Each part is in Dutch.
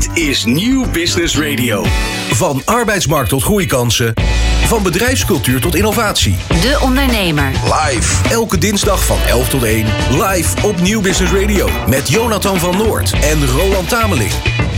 Dit is Nieuw Business Radio. Van arbeidsmarkt tot groeikansen. Van bedrijfscultuur tot innovatie. De Ondernemer. Live. Elke dinsdag van 11 tot 1. Live op Nieuw Business Radio. Met Jonathan van Noord en Roland Tameling.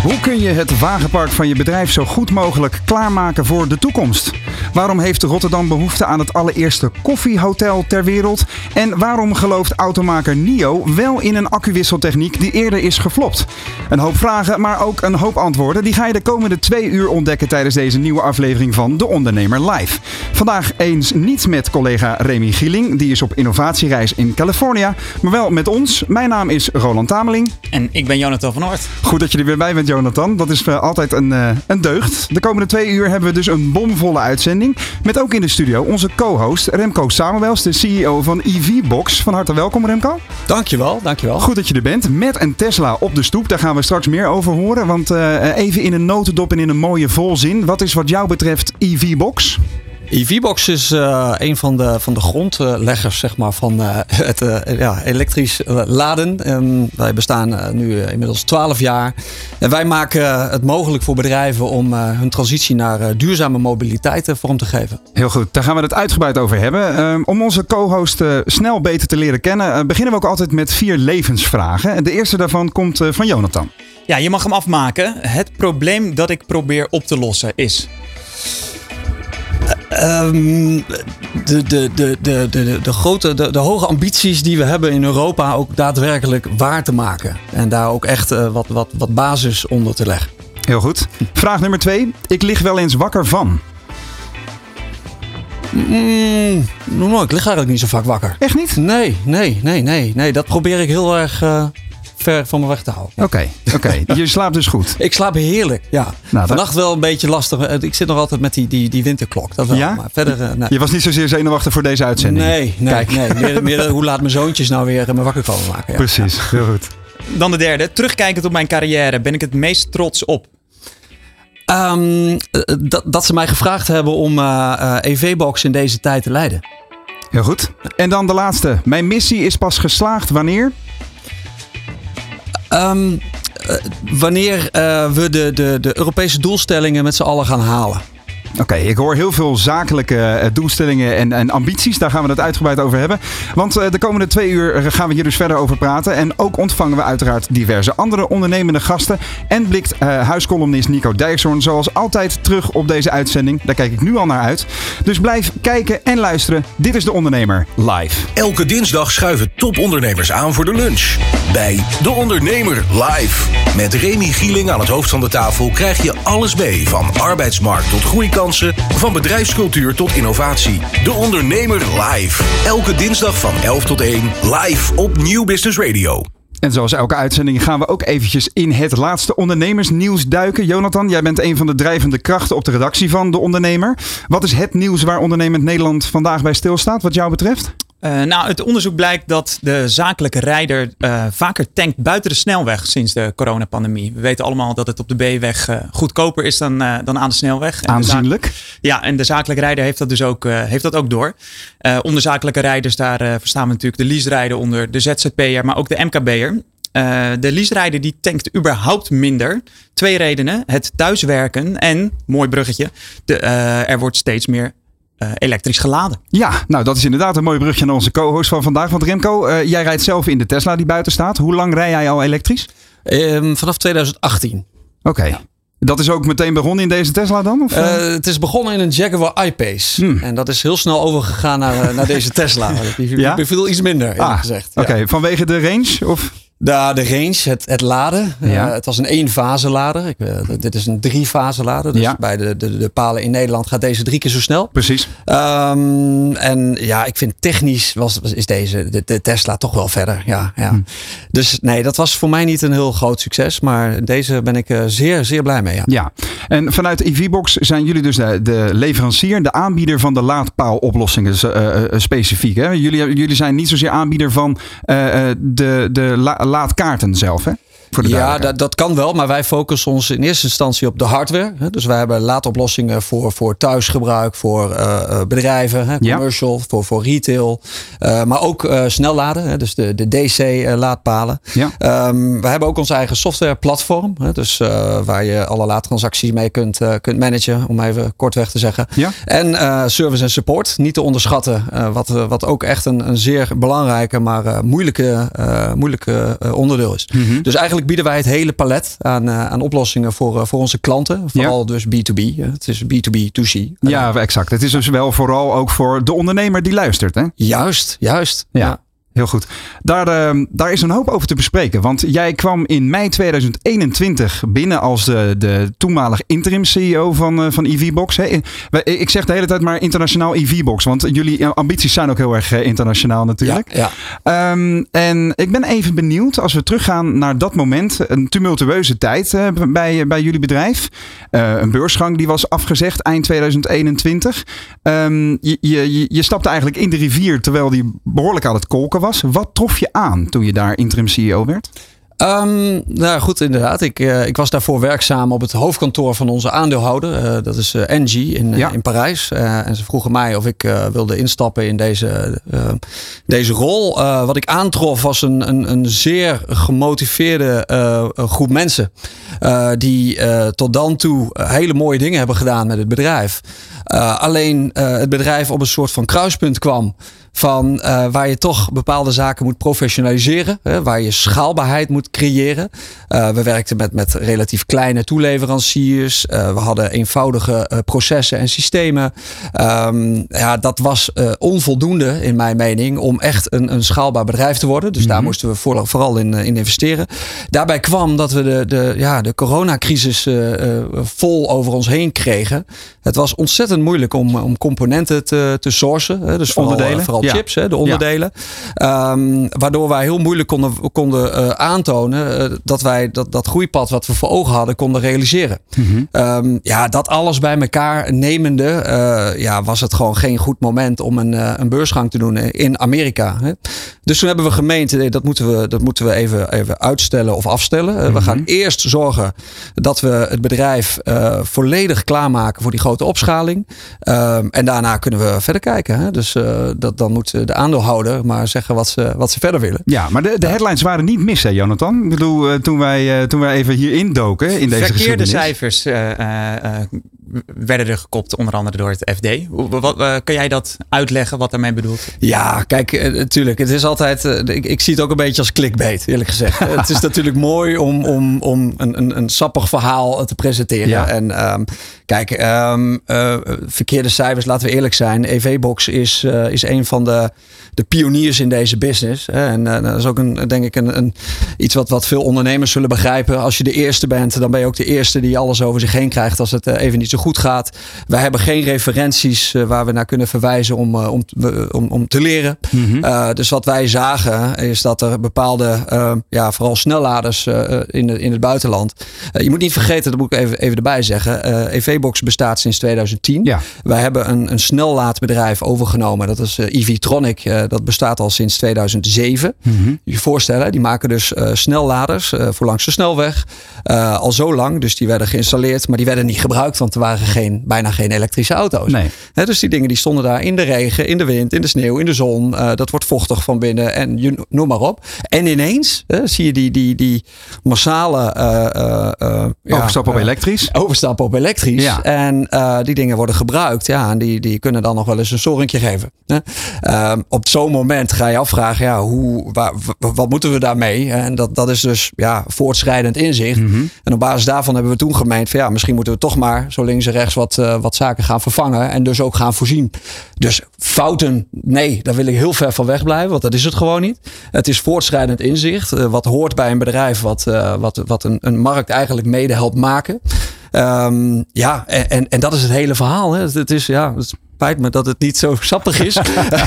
Hoe kun je het wagenpark van je bedrijf zo goed mogelijk klaarmaken voor de toekomst? Waarom heeft Rotterdam behoefte aan het allereerste koffiehotel ter wereld? En waarom gelooft automaker NIO wel in een accuwisseltechniek die eerder is geflopt? Een hoop vragen, maar ook een hoop antwoorden. Die ga je de komende twee uur ontdekken tijdens deze nieuwe aflevering van De Ondernemer Live. Vandaag eens niet met collega Remy Gieling, die is op innovatiereis in California, maar wel met ons. Mijn naam is Roland Tameling. En ik ben Jonathan van Oort. Goed dat je er weer bij bent, Jonathan. Dat is uh, altijd een, uh, een deugd. De komende twee uur hebben we dus een bomvolle uitzending. Met ook in de studio onze co-host Remco Samuels, de CEO van EV-Box. Van harte welkom, Remco. Dankjewel, dankjewel. Goed dat je er bent. Met een Tesla op de stoep. Daar gaan we straks meer over horen. Want uh, even in een notendop en in een mooie volzin. Wat is wat jou betreft EV-Box? EV-Box is uh, een van de, van de grondleggers zeg maar, van uh, het uh, ja, elektrisch laden. Um, wij bestaan nu inmiddels 12 jaar. En wij maken het mogelijk voor bedrijven om hun transitie naar duurzame mobiliteit vorm te geven. Heel goed, daar gaan we het uitgebreid over hebben. Um, om onze co-host snel beter te leren kennen, beginnen we ook altijd met vier levensvragen. De eerste daarvan komt van Jonathan. Ja, je mag hem afmaken. Het probleem dat ik probeer op te lossen is. Um, de, de, de, de, de, de, grote, de, de hoge ambities die we hebben in Europa ook daadwerkelijk waar te maken. En daar ook echt uh, wat, wat, wat basis onder te leggen. Heel goed. Vraag nummer twee. Ik lig wel eens wakker van. Mm, ik lig eigenlijk niet zo vaak wakker. Echt niet? Nee, nee, nee, nee. nee. Dat probeer ik heel erg uh, ver van me weg te houden. Oké, okay, oké. Okay. Je slaapt dus goed? Ik slaap heerlijk, ja. Nou, Vannacht wel een beetje lastig. Ik zit nog altijd met die, die, die winterklok. Dat wel, ja? Maar verder, uh, nee. Je was niet zozeer zenuwachtig voor deze uitzending? Nee, nee, Kijk. nee. Meer, meer hoe laat mijn zoontjes nou weer me wakker komen maken. Ja. Precies, heel goed. Dan de derde. Terugkijkend op mijn carrière ben ik het meest trots op. Um, dat, dat ze mij gevraagd hebben om uh, uh, EV-box in deze tijd te leiden. Heel goed. En dan de laatste. Mijn missie is pas geslaagd wanneer? Um, uh, wanneer uh, we de, de, de Europese doelstellingen met z'n allen gaan halen. Oké, ik hoor heel veel zakelijke uh, doelstellingen en, en, ambities. Daar gaan we het uitgebreid over hebben. Want uh, de komende twee uur gaan we hier dus verder over praten. En ook ontvangen we uiteraard diverse andere ondernemende gasten. En blikt uh, Nico Dijkshoorn zoals altijd terug op deze uitzending. Daar kijk ik nu al naar uit. Dus blijf kijken en luisteren. Dit is De Ondernemer live. Elke dinsdag schuiven topondernemers aan voor de lunch. Bij De Ondernemer live. Met Remy Gieling aan het hoofd van de tafel krijg je alles mee. Van arbeidsmarkt tot van bedrijfscultuur tot innovatie. De Ondernemer live. Elke dinsdag van 11 tot 1 live op Nieuw Business Radio. En zoals elke uitzending gaan we ook eventjes in het laatste ondernemersnieuws duiken. Jonathan, jij bent een van de drijvende krachten op de redactie van De Ondernemer. Wat is het nieuws waar Ondernemend Nederland vandaag bij stilstaat wat jou betreft? Uh, nou, het onderzoek blijkt dat de zakelijke rijder uh, vaker tankt buiten de snelweg sinds de coronapandemie. We weten allemaal dat het op de B-weg uh, goedkoper is dan, dan aan de snelweg. En Aanzienlijk. Ja, en de zakelijke rijder heeft dat dus ook, heeft dat ook door. onder zakelijke rijders, daar verstaan we natuurlijk de leaserijder onder, de ZZP'er, maar ook de MKB'er. de leaserijder die tankt überhaupt minder. Twee redenen. Het thuiswerken en, mooi bruggetje, de, er wordt steeds meer uh, elektrisch geladen. Ja, nou dat is inderdaad een mooi brugje naar onze co-host van vandaag. Want Remco, uh, jij rijdt zelf in de Tesla die buiten staat. Hoe lang rij jij al elektrisch? Um, vanaf 2018. Oké. Okay. Ja. Dat is ook meteen begonnen in deze Tesla dan? Of? Uh, het is begonnen in een Jaguar I-Pace. Hmm. En dat is heel snel overgegaan naar, naar deze Tesla. Die ja? beviel iets minder, ah, gezegd. Oké, okay. ja. vanwege de range? Of? De, de range, het, het laden. Ja. Uh, het was een één-fase lader. Ik, uh, dit is een drie-fase lader. Dus ja. bij de, de, de palen in Nederland gaat deze drie keer zo snel. Precies. Um, en ja, ik vind technisch was, is deze, de, de Tesla toch wel verder. Ja, ja. Hm. Dus nee, dat was voor mij niet een heel groot succes. Maar deze ben ik uh, zeer, zeer blij mee. Ja. ja. En vanuit EVBox zijn jullie dus de, de leverancier, de aanbieder van de laadpaaloplossingen specifiek. Hè? Jullie, jullie zijn niet zozeer aanbieder van de, de la, laadkaarten zelf, hè? Voor de ja, dat, dat kan wel, maar wij focussen ons in eerste instantie op de hardware. hè. Dus wij hebben laadoplossingen voor, voor thuisgebruik, voor eh, eh, bedrijven, hè, Ja. commercial, voor, voor retail. Eh, maar ook snelladen, hè, dus de, de DC-laadpalen. Ja. Ehm, we hebben ook ons eigen softwareplatform. Hè, dus waar je alle laadtransacties mee kunt, kunt managen, om even kortweg te zeggen. Ja. En service en support, niet te onderschatten. wat, wat ook echt een, een zeer belangrijke, maar moeilijke, moeilijke onderdeel is. Mhm. Dus eigenlijk bieden wij het hele palet aan, eh, aan oplossingen voor, eh, voor onze klanten. Vooral dus B2B. hè. Het is B2B2C. Ja, exact. Het is dus wel vooral ook voor de ondernemer die luistert. Hè? Juist, juist. Ja. Heel goed. Daar, eh, daar is een hoop over te bespreken. Want jij kwam in mei 2021 binnen als de, de toenmalig interim CEO van, eh, van EVBox. Hè. Ik zeg de hele tijd maar internationaal EVBox. Want jullie eh, ambities zijn ook heel erg internationaal natuurlijk. Ja, Ehm, en ik ben even benieuwd, als we teruggaan naar dat moment, een tumultueuze tijd bij, bij jullie bedrijf. Een beursgang die was afgezegd eind 2021. Ehm, je, je, je stapte eigenlijk in de rivier terwijl die behoorlijk aan het kolken was. Wat trof je aan toen je daar interim CEO werd? Ehm, nou goed, inderdaad. Ik, eh, ik was daarvoor werkzaam op het hoofdkantoor van onze aandeelhouder. Eh, dat is eh Engie in, Ja. in Parijs. En ze vroegen mij of ik wilde instappen in deze, deze rol. Wat ik aantrof was een, een, een zeer gemotiveerde groep mensen. die tot dan toe hele mooie dingen hebben gedaan met het bedrijf. Alleen het bedrijf op een soort van kruispunt kwam. Van eh, waar je toch bepaalde zaken moet professionaliseren. Hè, waar je schaalbaarheid moet creëren. Eh, we werkten met, met relatief kleine toeleveranciers. Eh, we hadden eenvoudige processen en systemen. Ehm, ja, dat was onvoldoende in mijn mening om echt een, een schaalbaar bedrijf te worden. Dus daar moesten we voor- vooral in, in investeren. Daarbij kwam dat we de, de, ja, de coronacrisis vol over ons heen kregen. Het was ontzettend moeilijk om, om componenten te, te sourcen. Hè, dus vooral, Onderdelen? eh, vooral Ja. chips, hè, de onderdelen. Ehm, waardoor wij heel moeilijk konden, konden eh, aantonen eh, dat wij dat, dat groeipad wat we voor ogen hadden konden realiseren. Ehm, ja, dat alles bij elkaar nemende, eh, ja, was het gewoon geen goed moment om een, een beursgang te doen in Amerika. Hè. Dus toen hebben we gemeend, eh, dat moeten we, dat moeten we even, even uitstellen of afstellen. We gaan eerst zorgen dat we het bedrijf volledig klaarmaken voor die grote opschaling. Ehm, en daarna kunnen we verder kijken. Hè. Dus dat, dan moet de aandeelhouder maar zeggen wat ze, wat ze verder willen. Ja, maar de, de headlines waren niet mis, hè, Jonathan? Ik bedoel, eh, toen wij, eh, toen wij even hier indoken in deze Verkeerde geschiedenis. cijfers eh, eh, eh, werden er gekopt, onder andere door het FD. Hoe- Wat, eh, kan jij dat uitleggen wat daarmee bedoelt? Ja, kijk, eh, natuurlijk. Het is altijd. eh, ik, ik zie het ook een beetje als clickbait, eerlijk gezegd. het is natuurlijk mooi om, om, om een, een, een sappig verhaal te presenteren. Ja. En ehm, kijk, ehm, eh, verkeerde cijfers, laten we eerlijk zijn. EV-Box is, eh, is een van de, de pioniers in deze business. Hè. En eh, dat is ook een, denk ik een, een, iets wat, wat veel ondernemers zullen begrijpen. Als je de eerste bent, dan ben je ook de eerste die alles over zich heen krijgt als het eh, even niet zo goed gaat. Wij hebben geen referenties eh, waar we naar kunnen verwijzen om, eh, om, te- om, om te leren. Eh, dus wat wij zagen is dat er bepaalde, eh, ja, vooral snelladers eh, in, de, in het buitenland. Eh, je moet niet vergeten, dat moet ik even, even erbij zeggen. eh EV-Box bestaat sinds 2010. Ja. Wij hebben een, een snellaadbedrijf overgenomen. Dat is eh EV-Tronic. Eh, dat bestaat al sinds 2007. Je je voorstellen, die maken dus eh, snelladers eh, voor langs de snelweg. Eh, al zo lang. Dus die werden geïnstalleerd, maar die werden niet gebruikt. Want er waren geen, bijna geen elektrische auto's. Nee. Dus die dingen die stonden daar in de regen, in de wind, in de sneeuw, in de zon. Eh, dat wordt vochtig van binnen en je, noem maar op. En ineens zie je die, die, die massale ja, Overstap op elektrisch. overstappen op elektrisch. Ja. En die dingen worden gebruikt. Ja, en die, die kunnen dan nog wel eens een storingje geven. Ehm, op zo'n moment ga je afvragen, ja, hoe, waar, wat moeten we daarmee? En dat, dat is dus ja, voortschrijdend inzicht. En op basis daarvan hebben we toen gemeend van ja, misschien moeten we toch maar zo links en rechts wat, eh, wat zaken gaan vervangen. En dus ook gaan voorzien. Dus fouten, nee, daar wil ik heel ver van weg blijven. Want dat is het gewoon niet. Het is voortschrijdend inzicht. eh, wat hoort bij een bedrijf wat, eh, wat, wat een, een markt eigenlijk mede helpt maken. Ehm, ja, en, en, dat is het hele verhaal. Hè. Het, is, ja, spijt me dat het niet zo sappig is.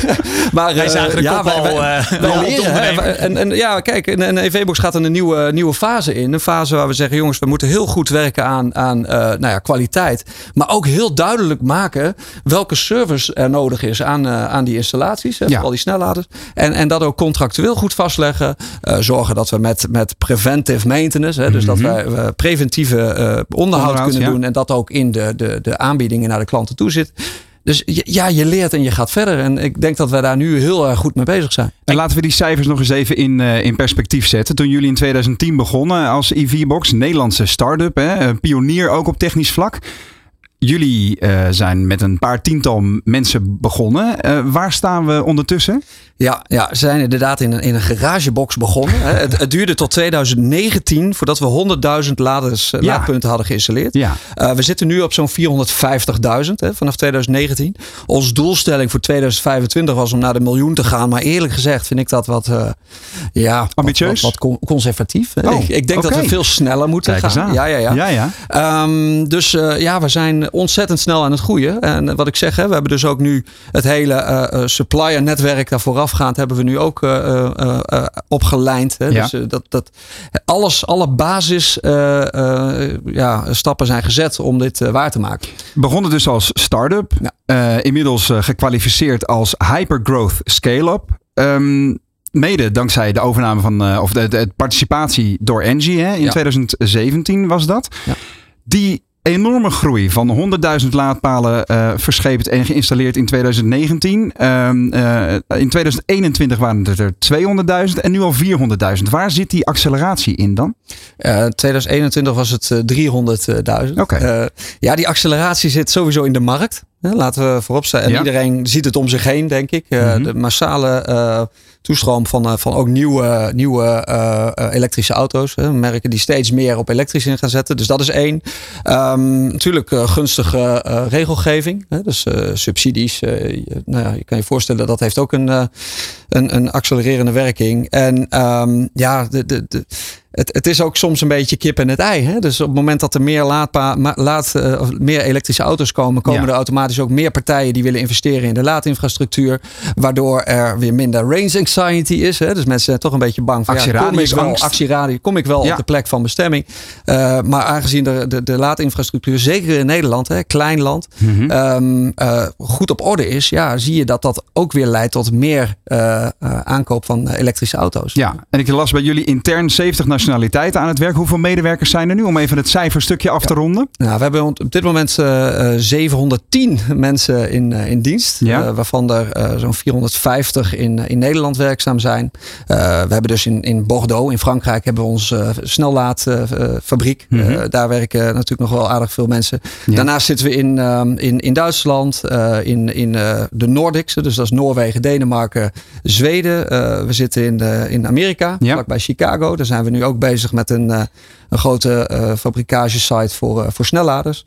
maar wij zagen de ja, wij, wij, wij, leren. En, en ja, kijk, een, EV-box gaat een nieuwe, nieuwe fase in. Een fase waar we zeggen, jongens, we moeten heel goed werken aan, aan nou ja, kwaliteit. Maar ook heel duidelijk maken welke service er nodig is aan, aan die installaties. Hè, al die snelladers. En, en dat ook contractueel goed vastleggen. zorgen dat we met, met preventive maintenance, hè, dus dat mhm. wij preventieve onderhoud, kunnen doen. En dat ook in de, de, de aanbiedingen naar de klanten toe zit. Dus ja, je leert en je gaat verder. En ik denk dat wij daar nu heel erg goed mee bezig zijn. En laten we die cijfers nog eens even in, uh, in perspectief zetten. Toen jullie in 2010 begonnen als EV-box, Nederlandse start-up, hè, pionier ook op technisch vlak. Jullie uh, zijn met een paar tiental mensen begonnen. Uh, waar staan we ondertussen? Ja, ja, ze zijn inderdaad in een, in een garagebox begonnen. het, het, duurde tot 2019 voordat we 100.000 laders, ja. laadpunten hadden geïnstalleerd. Ja. Uh, we zitten nu op zo'n 450.000 vanaf 2019. Onze doelstelling voor 2025 was om naar de miljoen te gaan. Maar eerlijk gezegd vind ik dat wat, ja, ambitieus, wat, wat, conservatief. Oh, ik, ik, denk okay. dat we veel sneller moeten Kijk gaan. Ja, ja, ja. ja, ja. Um, dus ja, we zijn ontzettend snel aan het groeien. En wat ik zeg, hè, we hebben dus ook nu het hele uh, supplier netwerk daar voorafgaand hebben we nu ook uh, uh, opgelijnd. Hè. Ja. Dus dat, dat alles, alle basis ja, stappen zijn gezet om dit waar te maken. Begonnen dus als start-up. Ja. inmiddels gekwalificeerd als hypergrowth scale-up. Um, mede dankzij de overname van, of de, de, participatie door Engie hè, in ja. 2017 was dat. Ja. Die enorme groei van 100.000 laadpalen uh, verscheept en geïnstalleerd in 2019. Um, uh, in 2021 waren het er 200.000 en nu al 400.000. Waar zit die acceleratie in dan? Uh, 2021 was het 300.000. Okay. ja, die acceleratie zit sowieso in de markt. Laten we vooropstellen. En ja. iedereen ziet het om zich heen, denk ik. Mm -hmm. De massale toestroom van, eh, van ook nieuwe, nieuwe uh, elektrische auto's. Hè, merken die steeds meer op elektrisch in gaan zetten. Dus dat is één. Um, natuurlijk gunstige regelgeving. Hè, dus subsidies. nou ja, je kan je voorstellen dat heeft ook een, een, een accelererende werking. En um, ja, de, de, de het, het is ook soms een beetje kip en het ei. Hè? Dus op het moment dat er meer, laadpa, laad, uh, meer elektrische auto's komen, komen er automatisch ook meer partijen die willen investeren in de laadinfrastructuur. Waardoor er weer minder range anxiety is. Hè? Dus mensen zijn toch een beetje bang van ja, kom ik wel, actieradio, kom ik wel ja. op de plek van bestemming. Uh, maar aangezien de, de, de, laadinfrastructuur, zeker in Nederland, hè, klein land, mm -hmm. um, uh, goed op orde is, ja, zie je dat dat ook weer leidt tot meer aankoop van elektrische auto's. Ja, en ik las bij jullie intern 70 nationale aan het werk. Hoeveel medewerkers zijn er nu om even het cijferstukje af te ronden? Nou, we hebben op dit moment uh, eh, 710 eh, mensen in, uh, in dienst. Ja. Waarvan er zo'n 450 in, in Nederland werkzaam zijn. we hebben dus in, in Bordeaux, in Frankrijk, hebben we onze snellaadfabriek. Mm -hmm. daar werken natuurlijk nog wel aardig veel mensen. Ja. Daarnaast zitten we in, ehm, in, in Duitsland, in, in de Nordics. Dus dat is Noorwegen, Denemarken, Zweden. we zitten in, in Amerika, ja. vlakbij Chicago. Daar zijn we nu ook bezig met een, uh, een grote uh, fabrikagesite voor, uh, voor snelladers.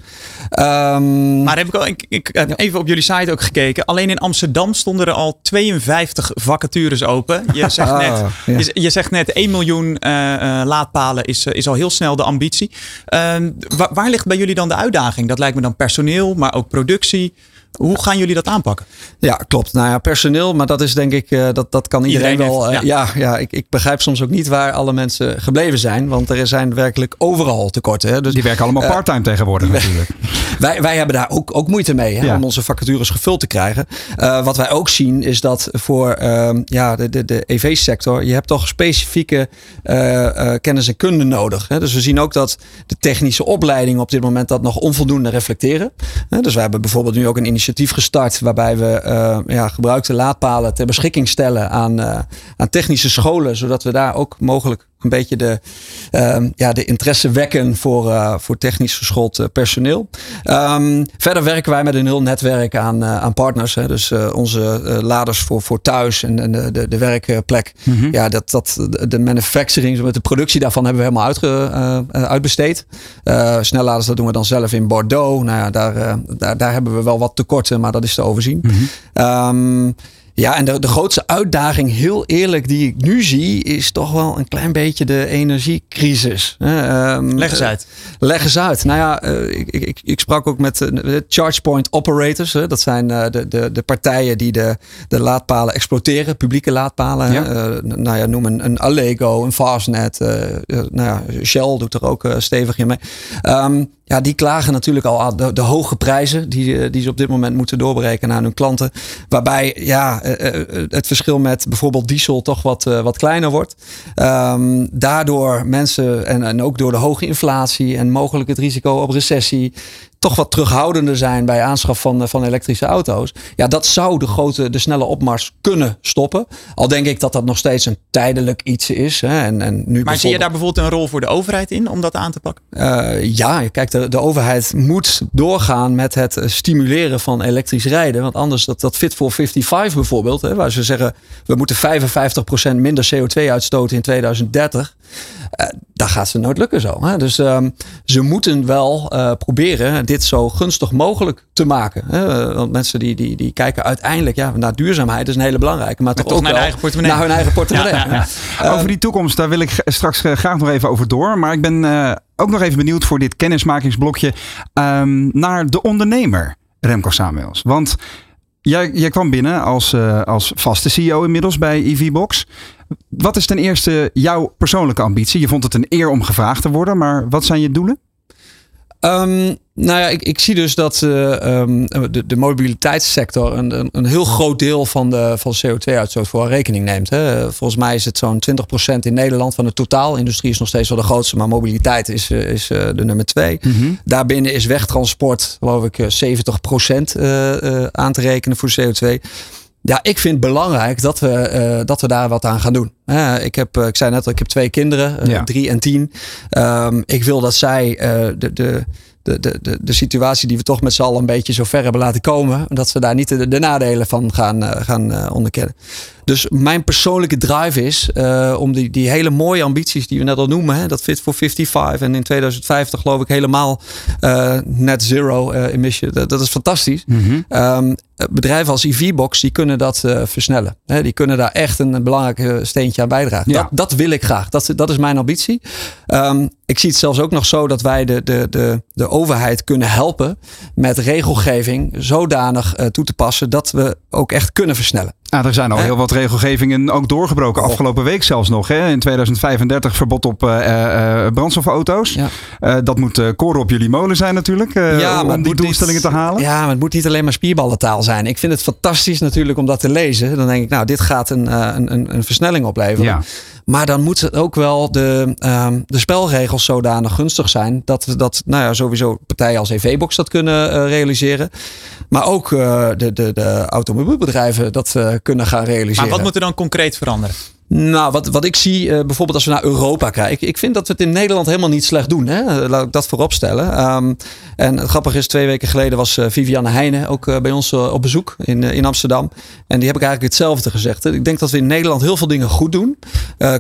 Um, maar heb ik, al, ik, ik heb even op jullie site ook gekeken. Alleen in Amsterdam stonden er al 52 vacatures open. Je zegt, ah, net, ja. je, je, zegt net 1 miljoen laadpalen is, is al heel snel de ambitie. Ehm, waar, waar ligt bij jullie dan de uitdaging? Dat lijkt me dan personeel, maar ook productie. Hoe gaan jullie dat aanpakken? Ja, klopt. Nou ja, personeel, maar dat is denk ik, uh, dat, dat kan iedereen, iedereen wel. Uh, ja, ja, ja ik, ik, begrijp soms ook niet waar alle mensen gebleven zijn, want er zijn werkelijk overal tekorten. Hè. Dus, Die werken allemaal uh, parttime tegenwoordig natuurlijk. wij, wij hebben daar ook, ook moeite mee hè, ja. om onze vacatures gevuld te krijgen. wat wij ook zien is dat voor ehm, ja, de, de, de EV-sector, je hebt toch specifieke kennis en kunde nodig. Hè. Dus we zien ook dat de technische opleidingen op dit moment dat nog onvoldoende reflecteren. dus wij hebben bijvoorbeeld nu ook een initiatief gestart waarbij we uh, ja, gebruikte laadpalen ter beschikking stellen aan, uh, aan technische scholen, zodat we daar ook mogelijk een beetje de, um, ja, de interesse wekken voor, uh, voor technisch geschoold personeel. Um, verder werken wij met een heel netwerk aan, aan partners. Hè. Dus onze laders voor, voor thuis en, en de, de, werkplek. Mm -hmm. Ja, dat, dat, de manufacturing, met de productie daarvan hebben we helemaal uitge, uitbesteed. snelladers, dat doen we dan zelf in Bordeaux. Nou ja, daar, daar, daar hebben we wel wat tekorten, maar dat is te overzien. Mm -hmm. um, Ja, en de, de grootste uitdaging, heel eerlijk, die ik nu zie, is toch wel een klein beetje de energiecrisis. Um, leg eens uit. leg eens uit. Nou ja, ik, ik, ik sprak ook met de ChargePoint operators. Dat zijn de, de, de partijen die de, de laadpalen exploiteren, publieke laadpalen. Ja. nou ja, noem een, een Allego, een Fastnet. nou ja, Shell doet er ook stevig in mee. Um, ja, die klagen natuurlijk al de, de hoge prijzen die, eh, die ze op dit moment moeten doorberekenen aan hun klanten. Waarbij ja, eh, eh, het verschil met bijvoorbeeld diesel toch wat, wat kleiner wordt. Um, daardoor mensen en, en ook door de hoge inflatie en mogelijk het risico op recessie toch wat terughoudender zijn bij aanschaf van, van elektrische auto's. Ja, dat zou de grote, de snelle opmars kunnen stoppen. Al denk ik dat dat nog steeds een tijdelijk iets is. Hè. En, en nu maar zie je daar bijvoorbeeld een rol voor de overheid in om dat aan te pakken? Uh, ja, kijk, de, de overheid moet doorgaan met het stimuleren van elektrisch rijden. Want anders, dat, dat Fit for 55 bijvoorbeeld, hè, waar ze zeggen we moeten 55% minder CO2 uitstoten in 2030. Uh, dat gaat ze nooit lukken zo. Hè? Dus um, ze moeten wel uh, proberen dit zo gunstig mogelijk te maken. Hè? Want mensen die, die, die kijken uiteindelijk ja, naar duurzaamheid is een hele belangrijke. Maar, maar toch, ook naar, wel eigen portemonnee. naar hun eigen portemonnee. Ja, ja, ja. Over die toekomst, daar wil ik straks graag nog even over door. Maar ik ben uh, ook nog even benieuwd voor dit kennismakingsblokje um, naar de ondernemer Remco Samuels. Want jij, jij kwam binnen als, uh, als vaste CEO inmiddels bij EVBox. Wat is ten eerste jouw persoonlijke ambitie? Je vond het een eer om gevraagd te worden, maar wat zijn je doelen? Um, nou ja, ik, ik zie dus dat uh, um, de, de mobiliteitssector een, een, een, heel groot deel van de van CO2-uitstoot voor rekening neemt. Hè. Volgens mij is het zo'n 20% in Nederland van het totaal. Industrie is nog steeds wel de grootste, maar mobiliteit is, is uh, de nummer twee. Mm -hmm. Daarbinnen is wegtransport, geloof ik, 70% uh, aan te rekenen voor CO2. Ja, ik vind het belangrijk dat we, uh, dat we daar wat aan gaan doen. Uh, ik, heb, ik zei net al, ik heb twee kinderen, ja. drie en tien. Um, ik wil dat zij de, de, de, de, de situatie die we toch met z'n allen een beetje zo ver hebben laten komen, dat ze daar niet de, de nadelen van gaan, gaan onderkennen. Dus mijn persoonlijke drive is uh, om die, die hele mooie ambities die we net al noemen, hè, dat Fit for 55 en in 2050 geloof ik helemaal net zero emission. Dat, dat, is fantastisch. Mm -hmm. um, bedrijven als EVBox die kunnen dat versnellen. Hè, die kunnen daar echt een, een belangrijk steentje aan bijdragen. Ja. Dat, dat, wil ik graag. Dat, dat is mijn ambitie. Um, ik zie het zelfs ook nog zo dat wij de, de, de, de overheid kunnen helpen met regelgeving zodanig toe te passen dat we ook echt kunnen versnellen. Ah, er zijn al heel wat regelgevingen ook doorgebroken. Afgelopen week zelfs nog. Hè? In 2035 verbod op uh, uh, brandstofauto's. Ja. Uh, dat moet koren op jullie molen zijn natuurlijk. Ja, om die doelstellingen niet, te halen. Ja, maar het moet niet alleen maar spierballentaal zijn. Ik vind het fantastisch natuurlijk om dat te lezen. Dan denk ik, nou, dit gaat een, een, een versnelling opleveren. Ja. Maar dan moet het ook wel de, um, de spelregels zodanig gunstig zijn. Dat, dat nou ja, sowieso partijen als EV-Box dat kunnen uh, realiseren. Maar ook uh, de, de, de automobielbedrijven dat uh, kunnen gaan realiseren. Maar wat moet er dan concreet veranderen? Nou, wat, wat ik zie, uh, bijvoorbeeld als we naar Europa kijken. Ik vind dat we het in Nederland helemaal niet slecht doen. Hè? Laat ik dat voorop stellen. Um, en het grappige is, twee weken geleden was uh, Viviane Heijnen ook uh, bij ons op bezoek in, in Amsterdam. En die heb ik eigenlijk hetzelfde gezegd. Ik denk dat we in Nederland heel veel dingen goed doen.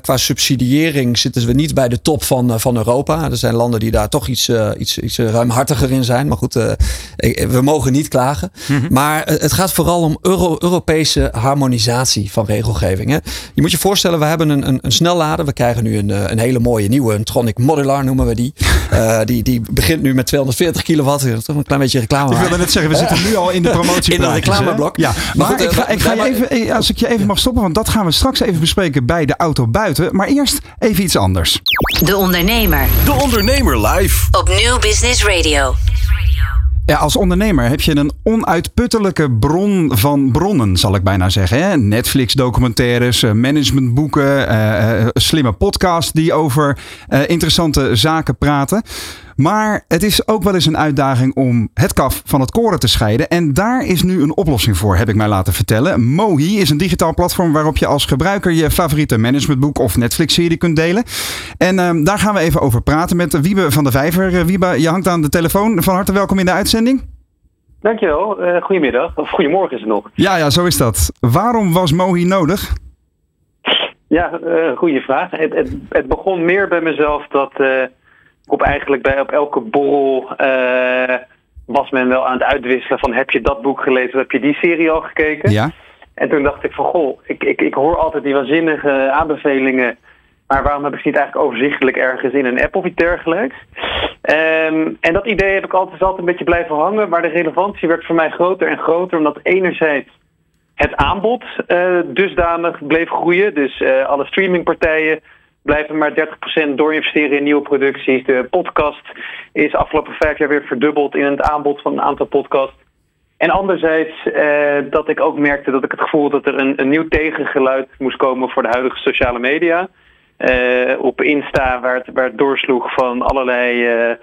qua subsidiëring zitten we niet bij de top van, van Europa. Er zijn landen die daar toch iets, iets, iets ruimhartiger in zijn. Maar goed, we mogen niet klagen. Mm -hmm. Maar het gaat vooral om Euro Europese harmonisatie van regelgeving. Hè? Je moet je voorstellen voorstellen, we hebben een, een, een snellader. We krijgen nu een, een hele mooie nieuwe, een Tronic Modular noemen we die. Uh, die, die begint nu met 240 kilowatt. Dat is toch een klein beetje reclame. Ik wilde net zeggen, we zitten nu al in de promotie. in het reclameblok. Ja, maar, maar goed, ik ga, ik ga je even, als ik je even mag stoppen, want dat gaan we straks even bespreken bij de auto buiten. Maar eerst even iets anders. De Ondernemer. De Ondernemer live. Op Nieuw Business Radio. Ja, als ondernemer heb je een onuitputtelijke bron van bronnen, zal ik bijna zeggen. Hè? Netflix-documentaires, managementboeken, uh, slimme podcasts die over interessante zaken praten. Maar het is ook wel eens een uitdaging om het kaf van het koren te scheiden. En daar is nu een oplossing voor, heb ik mij laten vertellen. Mohi is een digitaal platform waarop je als gebruiker je favoriete managementboek of Netflix-serie kunt delen. En uh, daar gaan we even over praten met Wiebe van de Vijver. Wiebe, je hangt aan de telefoon. Van harte welkom in de uitzending. Dankjewel. Uh, goedemiddag. Of goedemorgen is het nog. Ja, ja, zo is dat. Waarom was Mohi nodig? Ja, uh, goede vraag. Het, het, het, begon meer bij mezelf dat op eigenlijk bij op elke borrel uh, was men wel aan het uitwisselen van heb je dat boek gelezen, heb je die serie al gekeken? Ja. En toen dacht ik van, goh, ik, ik, ik hoor altijd die waanzinnige aanbevelingen. Maar waarom heb ik ze niet eigenlijk overzichtelijk ergens in een app of iets dergelijks? Ehm, en dat idee heb ik altijd, altijd een beetje blijven hangen. Maar de relevantie werd voor mij groter en groter. Omdat enerzijds het aanbod uh, dusdanig bleef groeien. Dus uh, alle streamingpartijen blijven maar 30% doorinvesteren in nieuwe producties. De podcast is afgelopen vijf jaar weer verdubbeld in het aanbod van een aantal podcasts. En anderzijds uh, dat ik ook merkte dat ik het gevoel dat er een, nieuw tegengeluid moest komen voor de huidige sociale media. Uh, op Insta, waar het, doorsloeg van allerlei uh,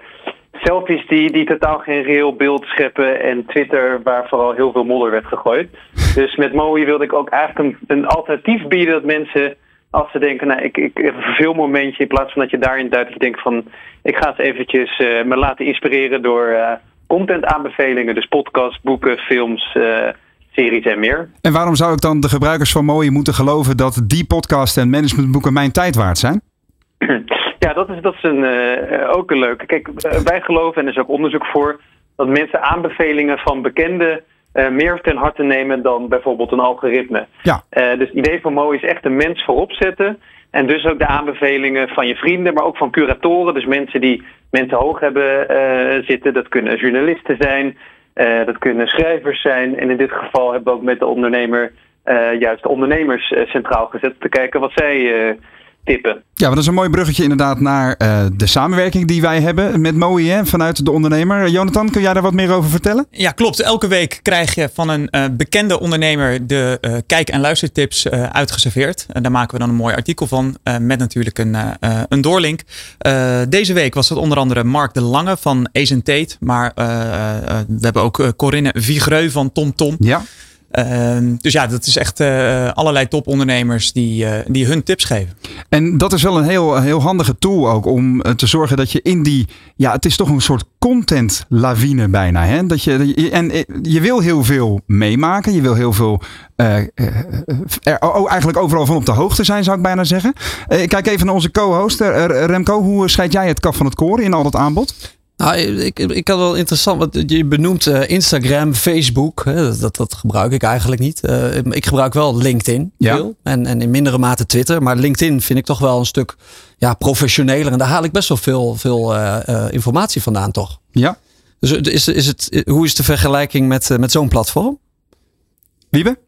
selfies die, die totaal geen reëel beeld scheppen. En Twitter, waar vooral heel veel modder werd gegooid. Dus met Mooi wilde ik ook eigenlijk een, een alternatief bieden dat mensen als ze denken, nou, ik, ik heb een verveelmomentje, in plaats van dat je daarin duidelijk denkt van, ik ga eens eventjes uh, me laten inspireren door uh, content aanbevelingen, dus podcasts, boeken, films, uh, series en meer. En waarom zou ik dan de gebruikers van Mooie moeten geloven dat die podcast en managementboeken mijn tijd waard zijn? Ja, dat is, dat is een, ook een leuke. Kijk, wij geloven, en er is ook onderzoek voor, dat mensen aanbevelingen van bekende uh, meer ten harte nemen dan bijvoorbeeld een algoritme. Ja. Uh, dus het idee van Mo is echt de mens voorop zetten. En dus ook de aanbevelingen van je vrienden, maar ook van curatoren. Dus mensen die mensen hoog hebben uh, zitten. Dat kunnen journalisten zijn, dat kunnen schrijvers zijn. En in dit geval hebben we ook met de ondernemer juist de ondernemers centraal gezet. Te kijken wat zij tippen. Ja, maar dat is een mooi bruggetje inderdaad naar uh, de samenwerking die wij hebben met MOI hè, vanuit de ondernemer. Jonathan, kun jij daar wat meer over vertellen? Ja, klopt. Elke week krijg je van een uh, bekende ondernemer de uh, kijk- en luistertips uitgeserveerd. En daar maken we dan een mooi artikel van met natuurlijk een, een doorlink. deze week was het onder andere Mark de Lange van Ace Tate. Maar we hebben ook Corinne Vigreux van TomTom. Tom. Ja. Uh, dus ja, dat is echt uh, allerlei topondernemers die, uh, die hun tips geven. En dat is wel een heel, heel handige tool ook om te zorgen dat je in die, ja, het is toch een soort content lawine bijna. Hè? Dat je, en je wil heel veel meemaken, je wil heel veel, oh, eigenlijk overal van op de hoogte zijn, zou ik bijna zeggen. ik kijk even naar onze co-host, Remco. Hoe scheid jij het kaf van het koren in al dat aanbod? Nou, ik, ik had wel interessant, want je benoemt uh, Instagram, Facebook. Hè, dat, dat gebruik ik eigenlijk niet. Uh, ik gebruik wel LinkedIn ja. veel en, en in mindere mate Twitter. Maar LinkedIn vind ik toch wel een stuk ja, professioneler. En daar haal ik best wel veel, veel uh, informatie vandaan toch. Ja. Dus is, is het, hoe is de vergelijking met, met zo'n platform? Wiebe?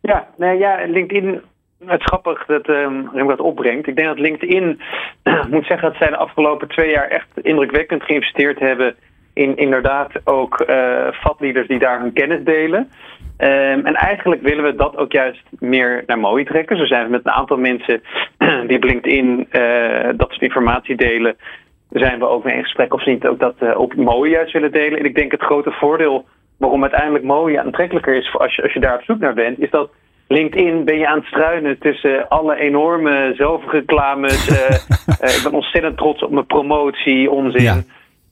Ja, nou ja, LinkedIn het is grappig dat um, dat opbrengt. Ik denk dat LinkedIn, moet zeggen dat zij de afgelopen twee jaar echt indrukwekkend geïnvesteerd hebben in inderdaad ook uh, die daar hun kennis delen. Um, en eigenlijk willen we dat ook juist meer naar mooi trekken. Zo zijn we met een aantal mensen die op LinkedIn uh, dat soort informatie delen. Zijn we ook mee in gesprek of niet ook dat uh, op mooi juist willen delen. En ik denk het grote voordeel waarom uiteindelijk mooi aantrekkelijker is als je, als je daar op zoek naar bent, is dat LinkedIn ben je aan het struinen tussen alle enorme zelfreclames. uh, ik ben ontzettend trots op mijn promotie, onzin. Ja.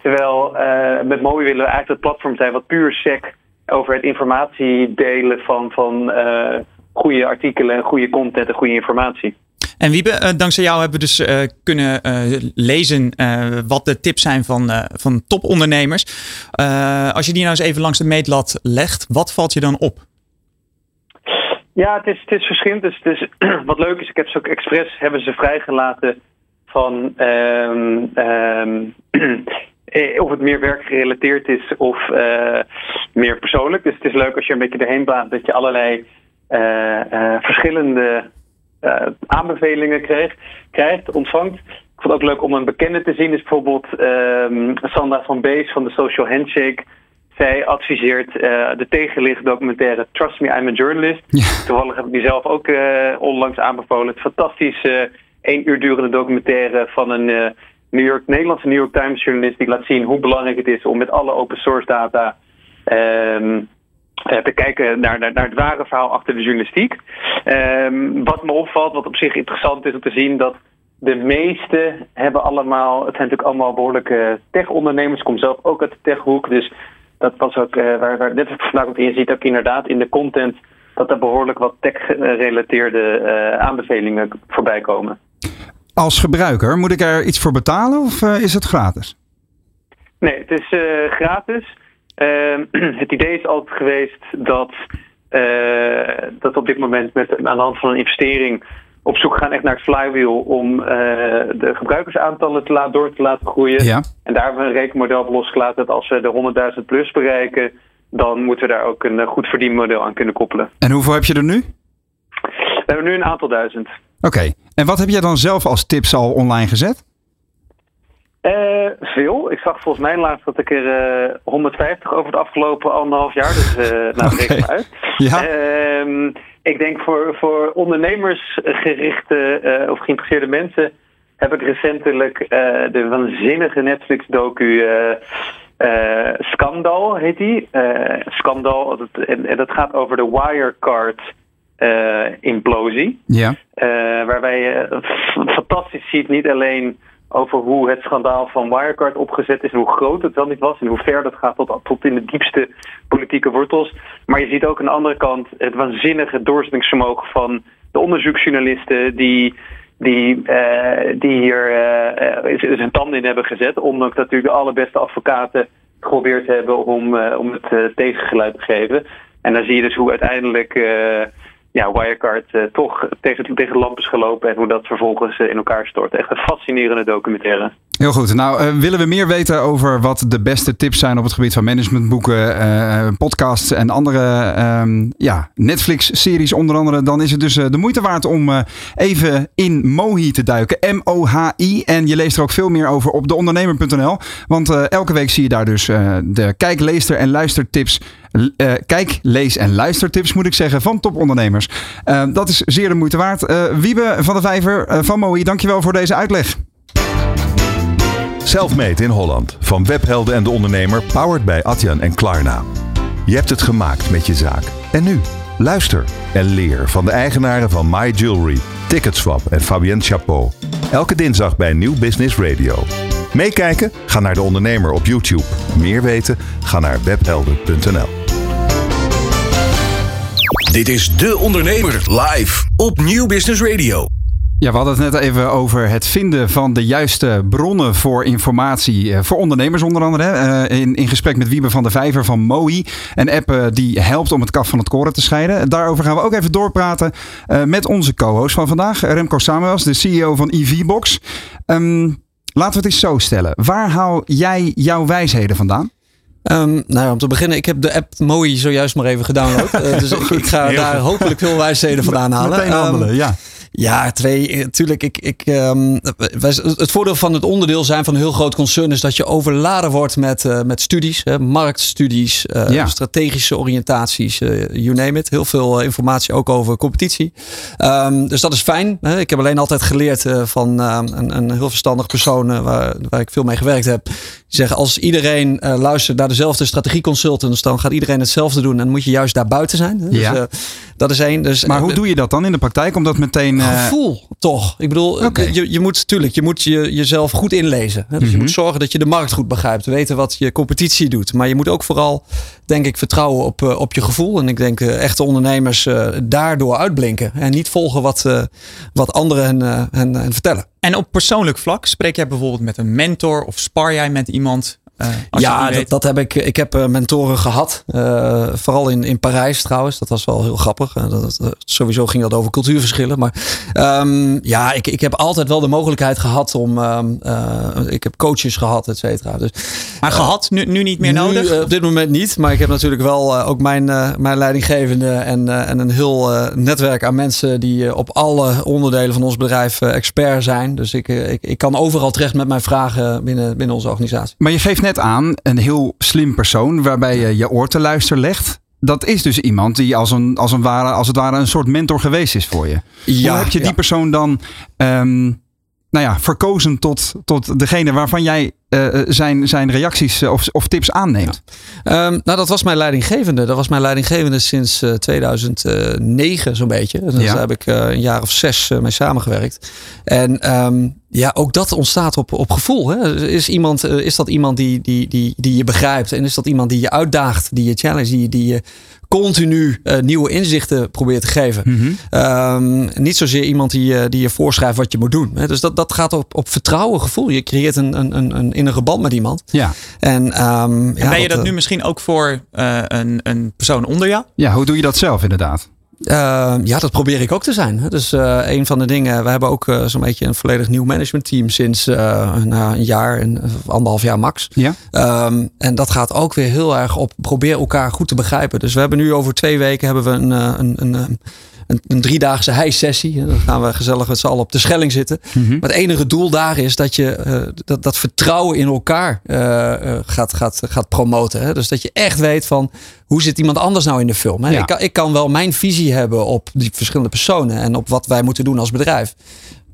Terwijl uh, met Mooi willen we eigenlijk het platform zijn wat puur sec over het informatie delen van, van goede artikelen en goede content en goede informatie. En Wiebe, dankzij jou hebben we dus uh, kunnen uh, lezen wat de tips zijn van, van topondernemers. als je die nou eens even langs de meetlat legt, wat valt je dan op? Ja, het is, het is verschillend. Dus, dus wat leuk is, ik heb ze ook expres hebben ze vrijgelaten van um, um, of het meer werkgerelateerd is of uh, meer persoonlijk. Dus het is leuk als je een beetje erheen baat dat je allerlei uh, verschillende aanbevelingen krijgt, ontvangt. Ik vond het ook leuk om een bekende te zien. Is bijvoorbeeld um, Sandra van Bees van de Social Handshake. Zij adviseert uh, de tegenliggende documentaire Trust Me, I'm a Journalist. Ja. Toevallig heb ik die zelf ook uh, onlangs aanbevolen. Het fantastische uh, één uur durende documentaire van een New York, Nederlandse New York Times journalist... die laat zien hoe belangrijk het is om met alle open source data... Um, te kijken naar, naar, naar, het ware verhaal achter de journalistiek. Um, wat me opvalt, wat op zich interessant is om te zien... dat de meeste hebben allemaal... Het zijn natuurlijk allemaal behoorlijke tech-ondernemers. Ik kom zelf ook uit de techhoek, dus dat was ook uh, waar, waar dit vandaag ook in ziet, ook inderdaad in de content dat er behoorlijk wat tech-gerelateerde uh, aanbevelingen voorbij komen. Als gebruiker, moet ik er iets voor betalen of uh, is het gratis? Nee, het is gratis. het idee is altijd geweest dat dat op dit moment met, aan de hand van een investering op zoek gaan echt naar het flywheel om de gebruikersaantallen te laten, door te laten groeien. Ja. En daar hebben we een rekenmodel op losgelaten dat als we de 100.000 plus bereiken, dan moeten we daar ook een goed verdienmodel aan kunnen koppelen. En hoeveel heb je er nu? We hebben nu een aantal duizend. Oké. En wat heb jij dan zelf als tips al online gezet? Uh, veel. Ik zag volgens mij laatst dat ik er uh, 150 over het afgelopen anderhalf jaar. Dus uh, nou, okay. reken maar uit. Ja. Uh, ik denk voor, voor ondernemersgerichte of geïnteresseerde mensen heb ik recentelijk de waanzinnige Netflix-docu Scandal, heet die. Scandal, en, en dat gaat over de Wirecard implosie. Ja. waarbij je fantastisch ziet, niet alleen over hoe het schandaal van Wirecard opgezet is en hoe groot het wel niet was en hoe ver dat gaat tot, tot in de diepste politieke wortels. Maar je ziet ook aan de andere kant het waanzinnige doorzettingsvermogen van de onderzoeksjournalisten die, die, uh, die hier uh, zijn tanden in hebben gezet. Ondanks dat natuurlijk de allerbeste advocaten geprobeerd hebben om, om het tegengeluid te geven. En dan zie je dus hoe uiteindelijk ja, Wirecard uh, toch tegen, tegen de lamp is gelopen en hoe dat vervolgens uh, in elkaar stort. Echt een fascinerende documentaire. Heel goed. Nou, uh, willen we meer weten over wat de beste tips zijn op het gebied van managementboeken, podcasts en andere um, ja, Netflix-series onder andere, dan is het dus de moeite waard om even in Mohi te duiken. M-O-H-I. En je leest er ook veel meer over op deondernemer.nl. Want elke week zie je daar dus de kijk, leester en luistertips uh, kijk, lees en luistertips moet ik zeggen van topondernemers. Dat is zeer de moeite waard. Wiebe van de Vijver van Mooi, dankjewel voor deze uitleg. Selfmade in Holland van Webhelden en de Ondernemer, powered bij Atjan en Klarna. Je hebt het gemaakt met je zaak. En nu, luister en leer van de eigenaren van My Jewelry, Ticketswap en Fabienne Chapeau. Elke dinsdag bij Nieuw Business Radio. Meekijken? Ga naar de ondernemer op YouTube. Meer weten? Ga naar webhelden.nl. Dit is De Ondernemer live op Nieuw Business Radio. Ja, we hadden het net even over het vinden van de juiste bronnen voor informatie. Voor ondernemers onder andere. In, in gesprek met Wiebe van der Vijver van MOI. Een app die helpt om het kaf van het koren te scheiden. Daarover gaan we ook even doorpraten met onze co-host van vandaag. Remco Samuels, de CEO van EVBox. Um, Laten we het eens zo stellen. Waar haal jij jouw wijsheden vandaan? Um, nou om te beginnen, ik heb de app Mooi zojuist maar even gedownload. uh, dus ik, ik, ga daar hopelijk veel wijsheden vandaan halen. Meteen handelen, um, ja. Ja, twee. Natuurlijk, ik, ik, um, het voordeel van het onderdeel zijn van een heel groot concern is dat je overladen wordt met, uh, met studies, hè, marktstudies, uh, ja. strategische oriëntaties, uh, you name it. Heel veel informatie ook over competitie. Um, dus dat is fijn. Hè. Ik heb alleen altijd geleerd van een, een, heel verstandig persoon waar, waar ik veel mee gewerkt heb. Die zeggen als iedereen luistert naar dezelfde strategieconsultants, dan gaat iedereen hetzelfde doen en moet je juist daar buiten zijn. Hè. Ja. Dus, dat is één. Dus, maar hoe doe je dat dan in de praktijk? Om dat meteen gevoel, toch? Ik bedoel, okay. je, je moet natuurlijk, je moet je, jezelf goed inlezen. Hè? Dus Mhm. je moet zorgen dat je de markt goed begrijpt, weten wat je competitie doet. Maar je moet ook vooral, denk ik, vertrouwen op, uh, op je gevoel. En ik denk echte ondernemers daardoor uitblinken en niet volgen wat, wat anderen hen, hen, hen vertellen. En op persoonlijk vlak spreek jij bijvoorbeeld met een mentor of spar jij met iemand? Uh, ja, dat, dat, heb ik. Ik heb uh, mentoren gehad. Uh, vooral in, in Parijs trouwens. Dat was wel heel grappig. Dat, dat, sowieso ging dat over cultuurverschillen. Maar um, ja, ik, ik heb altijd wel de mogelijkheid gehad om. Um, ik heb coaches gehad, et cetera. Dus, maar gehad? Nu, nu niet meer nu, nodig? op dit moment niet. Maar ik heb natuurlijk wel ook mijn, mijn leidinggevende. En, en een heel netwerk aan mensen die op alle onderdelen van ons bedrijf expert zijn. Dus ik, ik, ik kan overal terecht met mijn vragen binnen, binnen onze organisatie. Maar je geeft net aan een heel slim persoon waarbij je je oor te luisteren legt. Dat is dus iemand die als, een, als, een ware, als het ware een soort mentor geweest is voor je. Ja, Hoe heb je die ja. persoon dan um, nou ja, verkozen tot, tot degene waarvan jij uh, zijn, zijn reacties of, of tips aanneemt? Ja. Um, nou, dat was mijn leidinggevende. Dat was mijn leidinggevende sinds uh, 2009 zo'n beetje. Dus daar heb ik uh, een jaar of zes mee samengewerkt. En um, Ja, ook dat ontstaat op, op gevoel. Hè? Is, iemand, eh, is dat iemand die, die, die, die je begrijpt? En is dat iemand die je uitdaagt, die je challenge, die, die je continu uh, nieuwe inzichten probeert te geven? Mm -hmm. um, niet zozeer iemand die, uh, die je voorschrijft wat je moet doen. Hè? Dus dat, dat gaat op, op vertrouwen, gevoel. Je creëert een, een, een, een innige band met iemand. Ja. En, um, en ja, ben je dat nu misschien ook voor een, een persoon onder jou? Ja, hoe doe je dat zelf inderdaad? Uh, ja, dat probeer ik ook te zijn. Dus uh, een van de dingen, we hebben ook uh, zo'n beetje een volledig nieuw managementteam sinds nou, een jaar en anderhalf jaar max. Ja. Um, en dat gaat ook weer heel erg op probeer elkaar goed te begrijpen. Dus we hebben nu over twee weken hebben we een, een, een, een een, een driedaagse hijsessie. Dan gaan we gezellig met z'n allen op de Schelling zitten. Mm -hmm. Maar het enige doel daar is dat je uh, dat, dat vertrouwen in elkaar uh, uh, gaat, gaat, gaat promoten. Hè? Dus dat je echt weet van hoe zit iemand anders nou in de film. Hè? Ja. Ik, kan, ik kan wel mijn visie hebben op die verschillende personen en op wat wij moeten doen als bedrijf.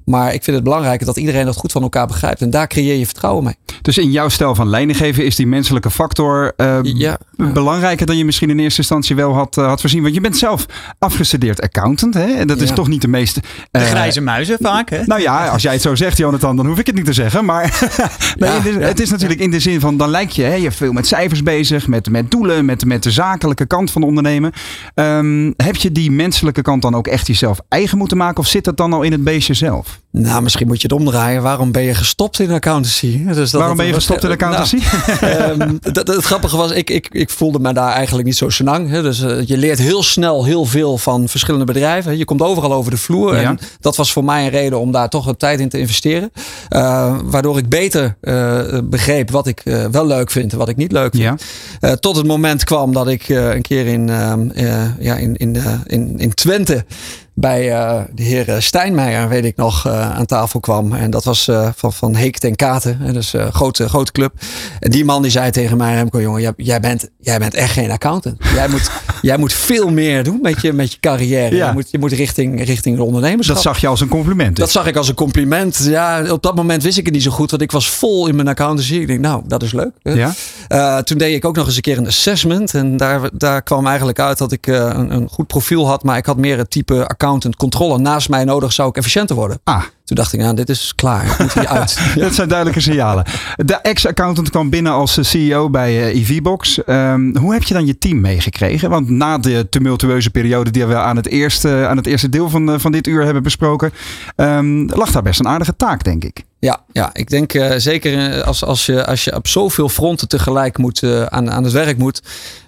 Maar ik vind het belangrijk dat iedereen dat goed van elkaar begrijpt. En daar creëer je vertrouwen mee. Dus in jouw stijl van leiding geven is die menselijke factor uh, ja. belangrijker dan je misschien in eerste instantie wel had, uh, had voorzien. Want je bent zelf afgestudeerd accountant. Hè? En dat ja. is toch niet de meeste. Uh, de grijze muizen vaak. Hè? Nou ja, als jij het zo zegt, Jonathan, dan hoef ik het niet te zeggen. Maar nee, ja, het, is, het is natuurlijk in de zin van dan lijkt je, hè, je veel met cijfers bezig, met, met doelen, met, met de zakelijke kant van ondernemen. Um, heb je die menselijke kant dan ook echt jezelf eigen moeten maken? Of zit dat dan al in het beestje zelf? Nou, misschien moet je het omdraaien. Waarom ben je gestopt in accountancy? Dus dat, Waarom ben je gestopt in accountancy? Nou, um, dat, het grappige was, ik, ik, ik voelde me daar eigenlijk niet zo senang. Hè. Dus uh, je leert heel snel heel veel van verschillende bedrijven. Je komt overal over de vloer. Ja. En dat was voor mij een reden om daar toch wat tijd in te investeren. Uh, waardoor ik beter uh, begreep wat ik wel leuk vind en wat ik niet leuk vind. Ja. tot het moment kwam dat ik een keer in, ja, in, in, in, in Twente bij uh, de heer Stijnmeijer, weet ik nog, uh, aan tafel kwam. En dat was van, van Heek ten Katen, dus een grote, grote club. En die man die zei tegen mij, Remco, jongen, jij, jij, bent, jij bent echt geen accountant. Jij moet, jij moet veel meer doen met je, met je carrière. Ja. Je, moet, je moet richting, richting de ondernemerschap. Dat zag je als een compliment? Dus. Dat zag ik als een compliment. Ja, op dat moment wist ik het niet zo goed, want ik was vol in mijn accountancy. Ik denk, nou, dat is leuk. Ja? toen deed ik ook nog eens een keer een assessment. En daar, daar kwam eigenlijk uit dat ik een, een goed profiel had, maar ik had meer het type accountant accountant controle naast mij nodig, zou ik efficiënter worden. Ah. Toen dacht ik, nou, dit is klaar. Ik moet hier uit. ja. Dat zijn duidelijke signalen. De ex-accountant kwam binnen als CEO bij uh, EVBox. Um, hoe heb je dan je team meegekregen? Want na de tumultueuze periode die we aan het eerste, aan het eerste deel van, van dit uur hebben besproken, um, lag daar best een aardige taak, denk ik. Ja, ja, ik denk uh, zeker als, als, je, als je op zoveel fronten tegelijk moet, uh, aan, aan het werk moet,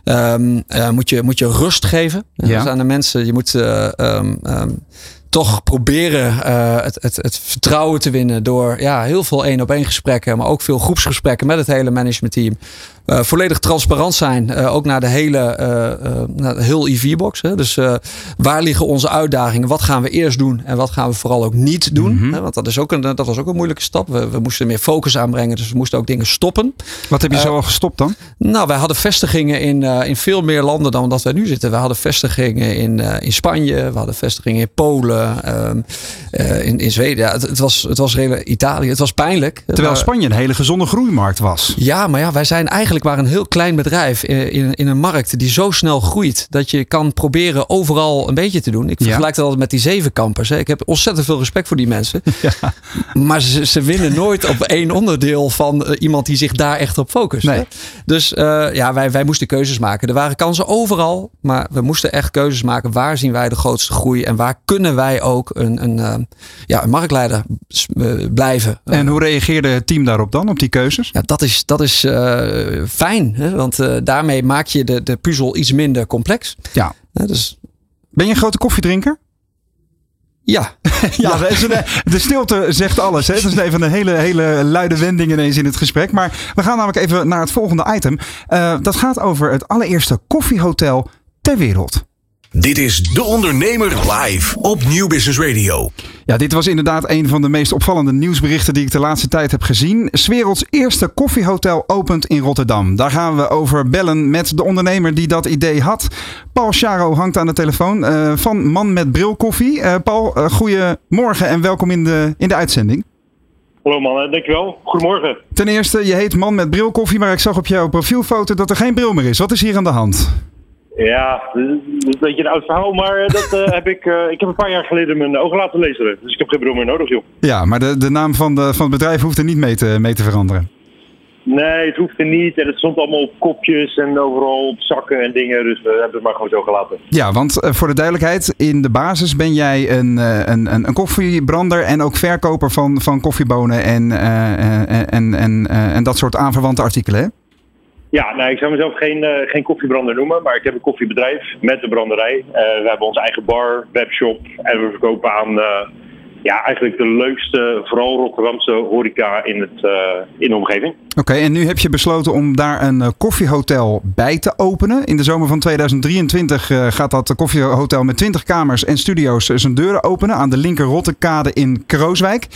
um, uh, moet, je, moet je rust geven ja. dus aan de mensen. Je moet um, um, toch proberen het, het, het vertrouwen te winnen door ja, heel veel één op één gesprekken, maar ook veel groepsgesprekken met het hele managementteam. Uh, volledig transparant zijn, uh, ook naar de hele uh, naar de heel EV-box. Dus waar liggen onze uitdagingen? Wat gaan we eerst doen en wat gaan we vooral ook niet doen? Mm -hmm. Want dat, is ook een, dat was ook een moeilijke stap. We, we, moesten meer focus aanbrengen, dus we moesten ook dingen stoppen. Wat heb je zo al gestopt dan? Nou, wij hadden vestigingen in, in veel meer landen dan dat wij nu zitten. We hadden vestigingen in, in Spanje, we hadden vestigingen in Polen, ehm, in, in Zweden. Ja, het, het, was, het was Italië. Het was pijnlijk. Terwijl Spanje een hele gezonde groeimarkt was. Ja, maar ja, wij zijn eigenlijk maar een heel klein bedrijf in, in een markt die zo snel groeit dat je kan proberen overal een beetje te doen. Ik vergelijk dat altijd met die zeven kampers. Ik heb ontzettend veel respect voor die mensen. Maar ze, ze winnen nooit op één onderdeel van uh, iemand die zich daar echt op focust. Nee. Dus uh, ja, wij, wij moesten keuzes maken. Er waren kansen overal, maar we moesten echt keuzes maken. Waar zien wij de grootste groei en waar kunnen wij ook een, een, uh, ja, een marktleider blijven? En hoe reageerde het team daarop dan, op die keuzes? Ja, dat is, dat is fijn. Hè? Want uh, daarmee maak je de, de puzzel iets minder complex. Ja. Dus... Ben je een grote koffiedrinker? Ja. ja, de, de stilte zegt alles. Hè? Dat is even een hele, hele luide wending ineens in het gesprek. Maar we gaan namelijk even naar het volgende item. Uh, dat gaat over het allereerste koffiehotel ter wereld. Dit is De Ondernemer live op Nieuw Business Radio. Ja, dit was inderdaad een van de meest opvallende nieuwsberichten die ik de laatste tijd heb gezien. Swerelds eerste koffiehotel opent in Rotterdam. Daar gaan we over bellen met de ondernemer die dat idee had. Paul Charo hangt aan de telefoon uh, van Man met Bril Koffie. Uh, Paul, uh, goedemorgen en welkom in de, in de uitzending. Hallo mannen, dankjewel. Goedemorgen. Ten eerste, je heet Man met Bril Koffie, maar ik zag op jouw profielfoto dat er geen bril meer is. Wat is hier aan de hand? Ja, dat is een beetje een oud verhaal, maar eh, dat eh, heb ik, eh, ik heb een paar jaar geleden mijn ogen laten lezen. Dus ik heb geen bril meer nodig, joh. Ja, maar de, de naam van, de, van het bedrijf hoeft er niet mee te, mee te veranderen. Nee, het hoeft er niet. En het stond allemaal op kopjes en overal op zakken en dingen. Dus we hebben het maar gewoon zo gelaten. Ja, want voor de duidelijkheid, in de basis ben jij een, een, een, een koffiebrander en ook verkoper van, van koffiebonen en, en, en, eh, en dat soort aanverwante artikelen, hè? Ja, nou, ik zou mezelf geen, eh, geen koffiebrander noemen, maar ik heb een koffiebedrijf met een branderij. Eh, we hebben onze eigen bar, webshop en we verkopen aan eh, ja, eigenlijk de leukste, vooral Rotterdamse horeca in, het, eh, in de omgeving. Oké, en nu heb je besloten om daar een eh, koffiehotel bij te openen. In de zomer van 2023 eh, gaat dat koffiehotel met 20 kamers en studio's zijn deuren openen aan de linker Rottekade in Krooswijk.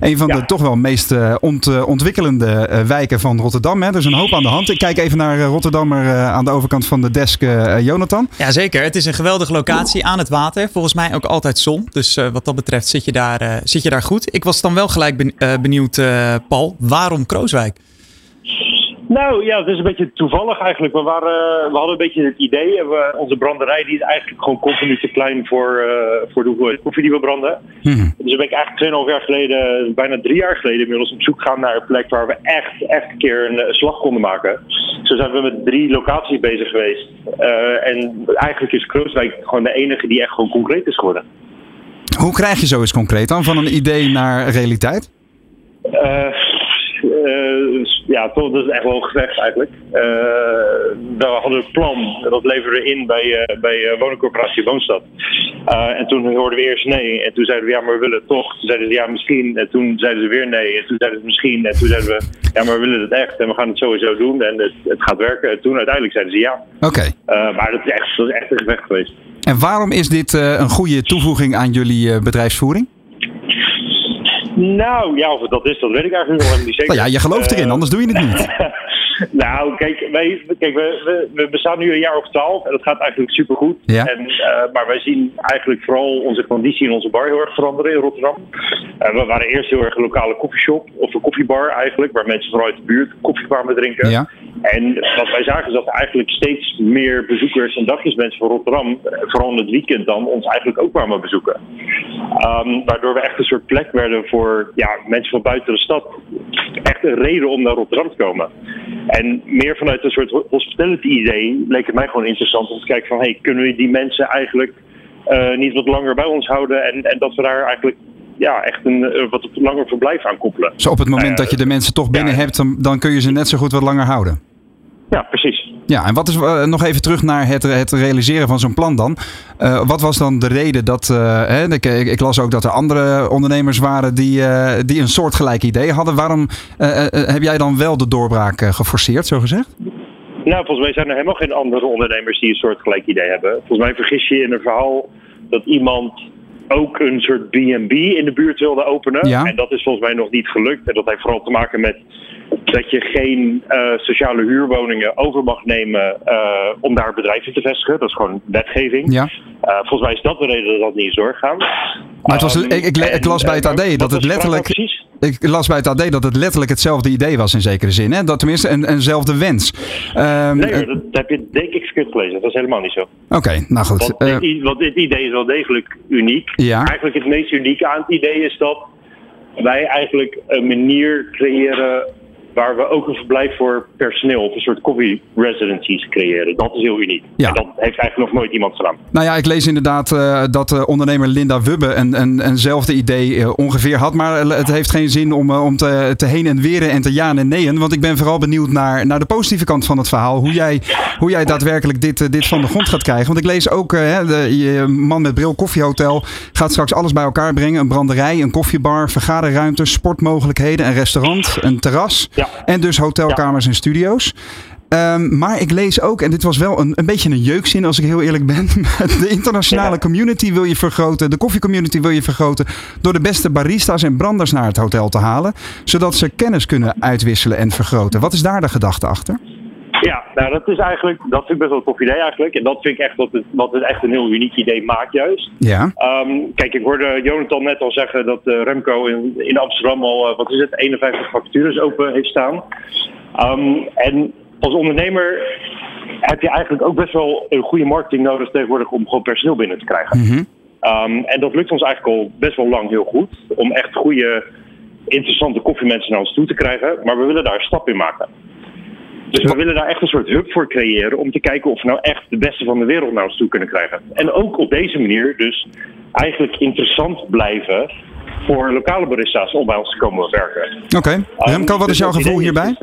Een van Ja. de toch wel meest eh, ont, ontwikkelende wijken van Rotterdam. Hè. Er is een hoop aan de hand. Ik kijk even naar Rotterdammer eh, aan de overkant van de desk, Jonathan. Ja, zeker. Het is een geweldige locatie aan het water. Volgens mij ook altijd zon. Dus eh, wat dat betreft zit je, daar, eh, zit je daar goed. Ik was dan wel gelijk ben- eh, benieuwd, eh, Paul. Waarom Krooswijk? Nou ja, het is een beetje toevallig eigenlijk. We, waren, we hadden een beetje het idee. en We, onze branderij die is eigenlijk gewoon continu te klein voor, voor de hoeveelheid koffie die we branden. Mhm. Dus ben ik eigenlijk 2,5 jaar geleden, bijna drie jaar geleden inmiddels, op zoek gaan naar een plek waar we echt, echt een keer een, slag konden maken. Zo zijn we met drie locaties bezig geweest. En eigenlijk is Krooswijk gewoon de enige die echt gewoon concreet is geworden. Hoe krijg je zo eens concreet dan van een idee naar realiteit? Eh, eh, ja, toch, dat is echt wel gevecht eigenlijk. Eh, we hadden een plan, dat leverden we in bij, eh, bij woningcorporatie Woonstad. En toen hoorden we eerst nee. En toen zeiden we ja, maar we willen het toch. Toen zeiden ze ja, misschien. En toen zeiden ze weer nee. En toen zeiden ze misschien. En toen zeiden we ja, maar we willen het echt. En we gaan het sowieso doen. En het, het gaat werken. En toen uiteindelijk zeiden ze ja. Oké. Maar dat is, echt, dat is echt een gevecht geweest. En waarom is dit eh, een goede toevoeging aan jullie eh, bedrijfsvoering? Nou, ja, of het dat is, dat weet ik eigenlijk nog niet zeker. Nou ja, je gelooft erin, Eh, anders doe je het niet. nou, kijk, wij, kijk we, we, we bestaan nu een jaar of twaalf en dat gaat eigenlijk supergoed. Ja. En, maar wij zien eigenlijk vooral onze conditie in onze bar heel erg veranderen in Rotterdam. We waren eerst heel erg een lokale koffieshop, of een koffiebar eigenlijk, waar mensen vooral uit de buurt koffie kwamen drinken. Ja. En wat wij zagen is dat er eigenlijk steeds meer bezoekers en dagjesmensen van Rotterdam, eh, vooral in het weekend dan, ons eigenlijk ook kwamen bezoeken. Ehm, waardoor we echt een soort plek werden voor ja, mensen van buiten de stad. Echt een reden om naar Rotterdam te komen. En meer vanuit een soort hospitality idee leek het mij gewoon interessant om te kijken van hey, kunnen we die mensen eigenlijk eh, niet wat langer bij ons houden en, en dat we daar eigenlijk ja, echt een eh, wat langer verblijf aan koppelen. Zo op het moment Nou dat je de mensen toch binnen ja. hebt, dan, dan kun je ze net zo goed wat langer houden. Ja, precies. Ja, en wat is eh, nog even terug naar het, het realiseren van zo'n plan dan? Eh, wat was dan de reden dat. eh, hè, ik, ik, ik las ook dat er andere ondernemers waren die, die een soortgelijk idee hadden. Waarom heb jij dan wel de doorbraak geforceerd, zo gezegd? Nou, volgens mij zijn er helemaal geen andere ondernemers die een soort gelijk idee hebben. Volgens mij vergis je in een verhaal dat iemand ook een soort B&B in de buurt wilde openen. Ja. En dat is volgens mij nog niet gelukt. En dat heeft vooral te maken met dat je geen eh, sociale huurwoningen over mag nemen eh, om daar bedrijven te vestigen. Dat is gewoon wetgeving. Ja. Eh, volgens mij is dat de reden dat dat niet is doorgegaan. Maar het was, Ehm, ik, ik, las bij het AD dat het letterlijk. Ik las bij het AD dat het letterlijk hetzelfde idee was in zekere zin. Hè? Dat tenminste een, eenzelfde wens. Ehm, Nee, hoor, dat heb je denk ik verkeerd gelezen. Dat is helemaal niet zo. Oké, nou goed. Want dit, want dit idee is wel degelijk uniek. Ja. Eigenlijk het meest unieke aan het idee is dat wij eigenlijk een manier creëren waar we ook een verblijf voor personeel, of een soort coffee residencies creëren. Dat is heel uniek. Ja. En dat heeft eigenlijk nog nooit iemand gedaan. Nou ja, ik lees inderdaad eh, dat eh, ondernemer Linda Wubbe een, een, eenzelfde idee eh, ongeveer had. Maar het heeft geen zin om, om te, te heen en weren en te ja en neeën. Want ik ben vooral benieuwd naar, naar de positieve kant van het verhaal. Hoe jij, hoe jij daadwerkelijk dit, dit van de grond gaat krijgen. Want ik lees ook, hè, de, je man met bril koffiehotel gaat straks alles bij elkaar brengen. Een branderij, een koffiebar, vergaderruimtes, sportmogelijkheden, een restaurant, een terras. Ja. En dus hotelkamers en studio's. Ehm, maar ik lees ook, en dit was wel een, een beetje een jeukzin als ik heel eerlijk ben. De internationale Ja. community wil je vergroten. De koffiecommunity wil je vergroten. Door de beste barista's en branders naar het hotel te halen. Zodat ze kennis kunnen uitwisselen en vergroten. Wat is daar de gedachte achter? Ja, nou dat is eigenlijk, dat vind ik best wel een tof idee eigenlijk. En dat vind ik echt wat het, wat het echt een heel uniek idee maakt juist. Ja. Ehm, kijk, ik hoorde Jonathan net al zeggen dat eh, Remco in, in Amsterdam al, eh, wat is het, 51 vacatures open heeft staan. Ehm, en als ondernemer heb je eigenlijk ook best wel een goede marketing nodig tegenwoordig om gewoon personeel binnen te krijgen. Mhm. Um, en dat lukt ons eigenlijk al best wel lang heel goed. Om echt goede, interessante koffiemensen naar ons toe te krijgen. Maar we willen daar een stap in maken. Dus we willen daar echt een soort hub voor creëren om te kijken of we nou echt de beste van de wereld naar ons toe kunnen krijgen. En ook op deze manier dus eigenlijk interessant blijven voor lokale barista's om bij ons te komen werken. Oké. Remco, wat is Dus jouw gevoel hierbij?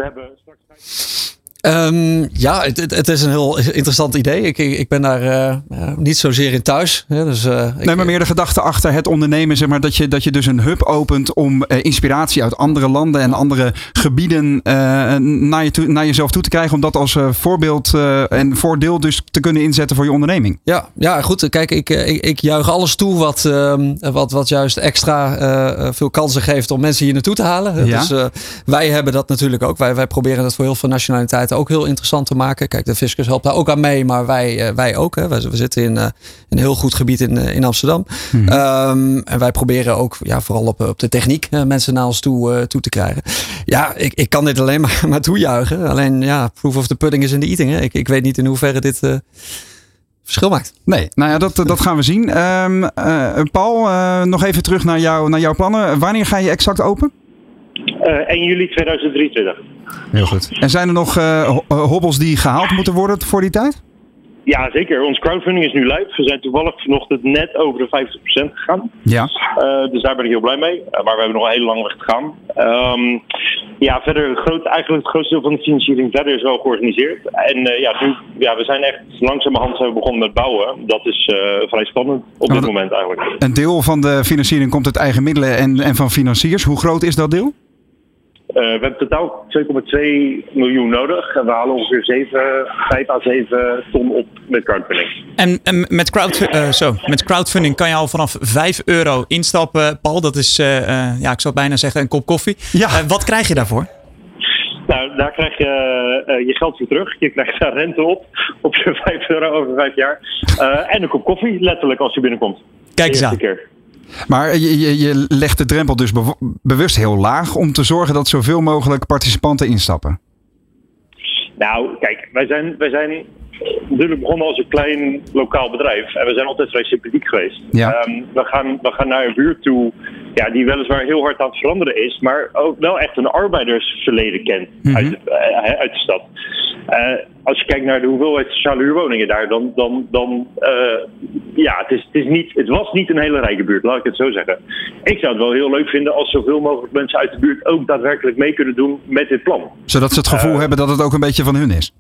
Ehm, ja, het, is een heel interessant idee. Ik, ik ben daar eh, niet zozeer in thuis. Hè, dus, eh, ik- Nee, maar meer de gedachte achter het ondernemen, zeg maar, dat je, dat je dus een hub opent om inspiratie uit andere landen en andere gebieden naar, je toe, naar jezelf toe te krijgen. Om dat als voorbeeld en voordeel dus te kunnen inzetten voor je onderneming. Ja, ja, goed. Kijk, ik, ik, ik juich alles toe wat, ehm, wat, wat juist extra veel kansen geeft om mensen hier naartoe te halen. Ja. Dus wij hebben dat natuurlijk ook. Wij, wij proberen dat voor heel veel nationaliteiten ook heel interessant te maken. Kijk, de fiscus helpt daar ook aan mee, maar wij, eh, wij ook. Hè. Wij, we zitten in eh, een heel goed gebied in, eh, in Amsterdam. Ehm, en wij proberen ook ja, vooral op, op de techniek mensen naar ons toe, toe te krijgen. Ja, ik, ik kan dit alleen maar, maar toejuichen. Alleen ja, proof of the pudding is in the eating. Hè. Ik, ik weet niet in hoeverre dit verschil maakt. Nee, nou ja, dat, dat gaan we zien. Ehm, eh, Paul, nog even terug naar, jou, naar jouw plannen. Wanneer ga je exact open? Eh, 1 juli 2023. Heel goed. En zijn er nog eh, eh, hobbels die gehaald moeten worden voor die tijd? Ja, zeker. Ons crowdfunding is nu live. We zijn toevallig vanochtend net over de 50% gegaan. Ja. Eh, dus daar ben ik heel blij mee. Eh, maar we hebben nog een hele lange weg te gaan. Ehm, ja, verder, groot, eigenlijk het grootste deel van de financiering verder is wel georganiseerd. En eh, ja, nu, ja, we zijn echt langzamerhand zijn we begonnen met bouwen. Dat is eh, vrij spannend op dit moment eigenlijk. Een deel van de financiering komt uit eigen middelen en, en van financiers. Hoe groot is dat deel? Eh, we hebben totaal 2,2 miljoen nodig. En we halen ongeveer 7, 5 à 7 ton op met crowdfunding. En, en met, crowd, eh, zo, met crowdfunding kan je al vanaf 5 euro instappen, Paul. Dat is, eh, eh, ja, ik zou bijna zeggen, een kop koffie. Ja. Wat krijg je daarvoor? Nou, daar krijg je eh, je geld voor terug. Je krijgt daar rente op, op je 5 euro over 5 jaar. Eh, en een kop koffie, letterlijk, als je binnenkomt. Kijk eens aan. keer. Maar je, je, legt de drempel dus bew- bewust heel laag om te zorgen dat zoveel mogelijk participanten instappen. Nou, kijk, wij zijn, wij zijn natuurlijk begonnen als een klein lokaal bedrijf. En we zijn altijd vrij sympathiek geweest. Ja. Ehm, we, gaan, we gaan naar een buurt toe ja, die weliswaar heel hard aan het veranderen is. Maar ook wel echt een arbeidersverleden kent uit, de, eh, uit de stad. Eh, als je kijkt naar de hoeveelheid sociale huurwoningen daar, dan, dan, dan eh, ja, het, is, het, is niet, het was niet een hele rijke buurt, laat ik het zo zeggen. Ik zou het wel heel leuk vinden als zoveel mogelijk mensen uit de buurt ook daadwerkelijk mee kunnen doen met dit plan. Zodat ze het gevoel hebben dat het ook een beetje van hun is.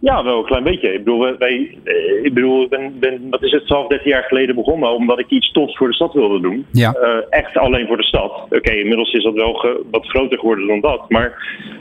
Ja, wel een klein beetje. Ik bedoel, wij, eh, ik bedoel, ik ben, ben, wat is het, 12, 13 jaar geleden begonnen omdat ik iets tofs voor de stad wilde doen. Ja. Eh, echt alleen voor de stad. Oké, inmiddels is dat wel ge- wat groter geworden dan dat. Maar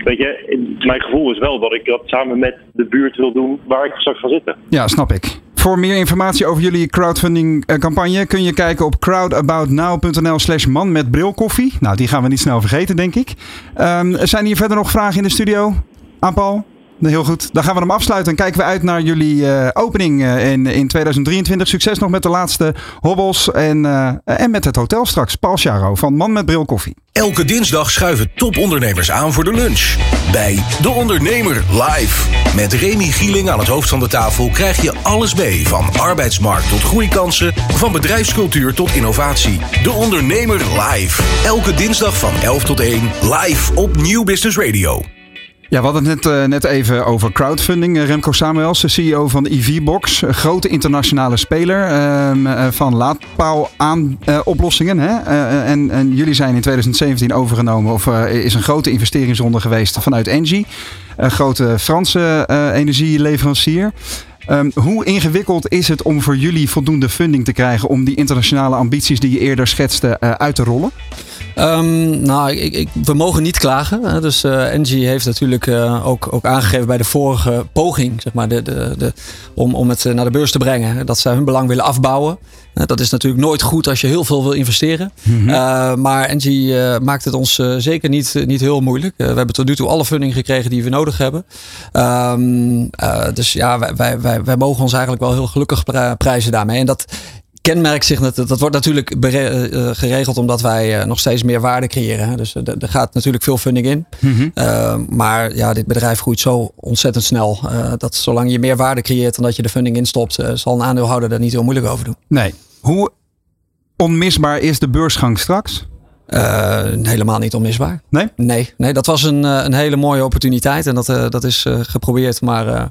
weet je, mijn gevoel is wel dat ik dat samen met de buurt wil doen waar ik straks ga zitten. Ja, snap ik. Voor meer informatie over jullie crowdfunding eh, kun je kijken op crowdaboutnow.nl slash man met brilkoffie. Nou, die gaan we niet snel vergeten, denk ik. Ehm, zijn hier verder nog vragen in de studio aan Paul? Heel goed. Dan gaan we hem afsluiten en kijken we uit naar jullie eh, opening eh, in, in 2023. Succes nog met de laatste hobbels en, eh, en met het hotel straks. Paul Charo van Man met Bril Koffie. Elke dinsdag schuiven topondernemers aan voor de lunch. Bij De Ondernemer live. Met Remy Gieling aan het hoofd van de tafel krijg je alles mee. Van arbeidsmarkt tot groeikansen, van bedrijfscultuur tot innovatie. De Ondernemer live. Elke dinsdag van 11 tot 1 live op Nieuw Business Radio. Ja, we hadden het net, eh, net even over crowdfunding. Eh, Remco Samuels, de CEO van EV-Box. Een grote internationale speler ehm, eh, van laadpaal aan oplossingen. Hè? Eh, en, en jullie zijn in 2017 overgenomen, of is een grote investeringsronde geweest vanuit Engie. Een grote Franse energieleverancier. Ehm, hoe ingewikkeld is het om voor jullie voldoende funding te krijgen om die internationale ambities die je eerder schetste uit te rollen? Ehm, nou, ik, ik, we mogen niet klagen. Hè. Dus eh Engie heeft natuurlijk eh, ook, ook aangegeven bij de vorige poging, zeg maar, de, de, de, om, om het eh, naar de beurs te brengen, dat zij hun belang willen afbouwen. Dat is natuurlijk nooit goed als je heel veel wil investeren. Eh, maar Engie eh, maakt het ons zeker niet, niet heel moeilijk. We hebben tot nu toe alle funding gekregen die we nodig hebben. Ehm, eh, dus ja, wij, wij, wij, wij mogen ons eigenlijk wel heel gelukkig pri- prijzen daarmee. En dat kenmerkt zich, dat, dat wordt natuurlijk bere- eh, geregeld omdat wij eh, nog steeds meer waarde creëren. Dus eh, er gaat natuurlijk veel funding in. Mhm. Eh, maar ja, dit bedrijf groeit zo ontzettend snel. eh, dat zolang je meer waarde creëert dan dat je de funding instopt, eh, zal een aandeelhouder daar niet heel moeilijk over doen. Nee. Hoe onmisbaar is de beursgang straks? Eh, helemaal niet onmisbaar. Nee? Nee, nee dat was een, eh, een hele mooie opportuniteit en dat, eh, dat is eh, geprobeerd. Maar eh,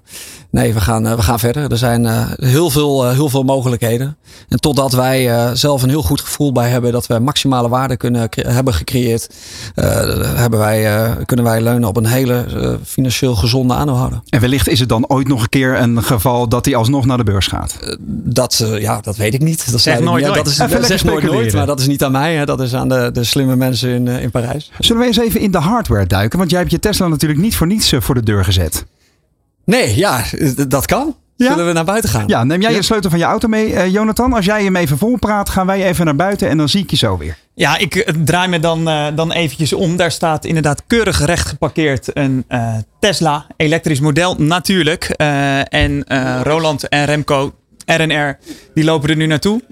nee, we gaan, we gaan verder. Er zijn eh, heel, veel, eh, heel veel mogelijkheden. En totdat wij eh, zelf een heel goed gevoel bij hebben dat we maximale waarde kunnen hebben gecreëerd, eh, hebben wij, eh, kunnen wij leunen op een hele financieel gezonde aandeelhouder. En wellicht is het dan ooit nog een keer een geval dat hij alsnog naar de beurs gaat. Dat, ja, dat weet ik niet. Dat Zeg nooit niet nooit. Dat is, zegt nooit nooit, maar dat is niet aan mij. Hè. Dat is aan de, de slimme mensen in, eh, in Parijs. Zullen we eens even in de hardware duiken? Want jij hebt je Tesla natuurlijk niet voor niets eh, voor de deur gezet. Nee, ja, dat kan. Ja? Zullen we naar buiten gaan? Ja, neem jij Ja. je sleutel van je auto mee, eh, Jonathan? Als jij hem even volpraat, gaan wij even naar buiten en dan zie ik je zo weer. Ja, ik draai me dan, eh, dan eventjes om. Daar staat inderdaad keurig recht geparkeerd een eh, Tesla, elektrisch model natuurlijk. Eh, en eh, Roland en Remco, RNR, die lopen er nu naartoe.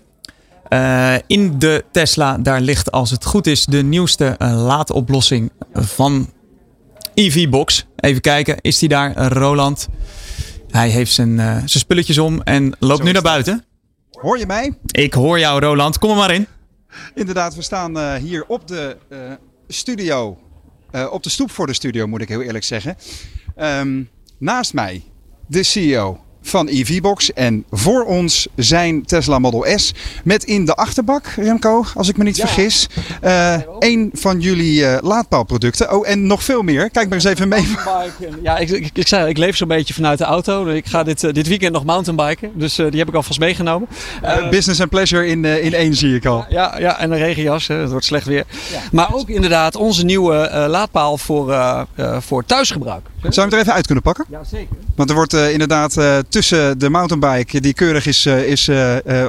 Eh, in de Tesla, daar ligt als het goed is de nieuwste eh, laadoplossing van EV-box. Even kijken, is die daar, Roland? Hij heeft zijn, eh, zijn spulletjes om en loopt nu naar buiten. Hoor je mij? Ik hoor jou, Roland. Kom er maar in. Inderdaad, we staan hier op de studio. op de stoep voor de studio, moet ik heel eerlijk zeggen. Ehm, naast mij de CEO van EVBox. En voor ons zijn Tesla Model S. Met in de achterbak, Remco, als ik me niet vergis. eh een van jullie eh, laadpaalproducten. Oh, en nog veel meer. Kijk maar eens even mee. Ja, ik, ik, ik zei, ik leef zo'n beetje vanuit de auto. Ik ga dit, eh, dit weekend nog mountainbiken. Dus eh, die heb ik alvast meegenomen. Eh, business and pleasure in, eh, in één zie ik al. Ja, ja, en een regenjas. hè. Het wordt slecht weer. Maar ook inderdaad onze nieuwe eh, laadpaal voor, eh, eh, voor thuisgebruik. Zou je hem er even uit kunnen pakken? Ja, zeker. Want er wordt eh, inderdaad eh, tussen de mountainbike, die keurig is, eh, is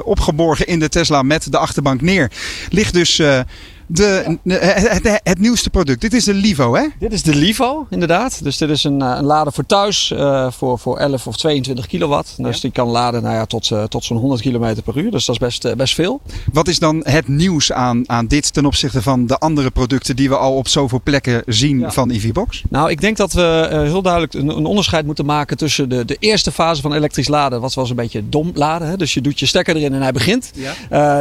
opgeborgen in de Tesla met de achterbank neer, ligt dus de, het, het, het nieuwste product. Dit is de Livo, hè? Dit is de Livo, inderdaad. Dus dit is een, eh, een lader voor thuis eh, voor, voor 11 of 22 kilowatt. Dus die kan laden nou ja, tot, eh, tot zo'n 100 kilometer per uur. Dus dat is best, best veel. Wat is dan het nieuws aan, aan dit ten opzichte van de andere producten die we al op zoveel plekken zien Ja. van EVBox? Nou, ik denk dat we heel duidelijk een, een onderscheid moeten maken tussen de, de eerste fase van elektrisch laden. Wat was een beetje dom laden. Hè? Dus je doet je stekker erin en hij begint.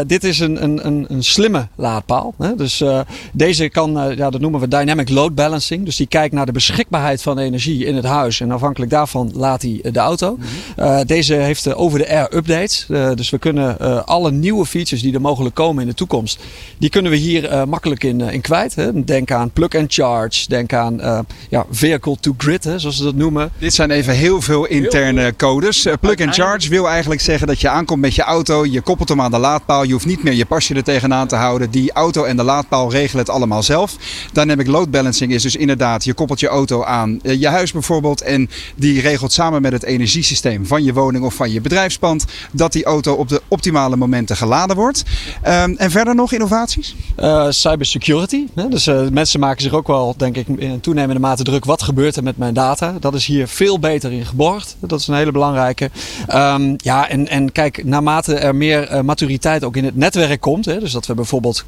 Dit is een, een, een, een slimme laadpaal. Hè? Dus eh, deze kan, eh, ja, dat noemen we dynamic load balancing. Dus die kijkt naar de beschikbaarheid van energie in het huis. En afhankelijk daarvan laat hij eh, de auto. Eh, deze heeft eh, over-de-air updates. Eh, dus we kunnen alle nieuwe features die er mogelijk komen in de toekomst. Die kunnen we hier makkelijk in, in kwijt. Hè? Denk aan plug and charge. Denk aan ja, vehicle to grid, hè, zoals ze dat noemen. Dit zijn even heel veel interne codes. Plug and charge wil eigenlijk zeggen dat je aankomt met je auto, je koppelt hem aan de laadpaal, je hoeft niet meer je pasje er tegenaan te houden. Die auto en de laadpaal regelen het allemaal zelf. Dynamic load balancing is dus inderdaad, je koppelt je auto aan eh, je huis bijvoorbeeld en die regelt samen met het energiesysteem van je woning of van je bedrijfspand dat die auto op de optimale momenten geladen wordt. Ehm, en verder nog innovaties? Eh, cybersecurity. Dus eh, mensen maken zich ook wel, denk ik, in toenemende mate druk. Wat gebeurt er met mijn data? Dat is hier veel beter in geborgd. Dat is een hele belangrijke. Ehm, ja, en, en kijk, naarmate er meer maturiteit ook in het netwerk komt. Hè? Dus dat we bijvoorbeeld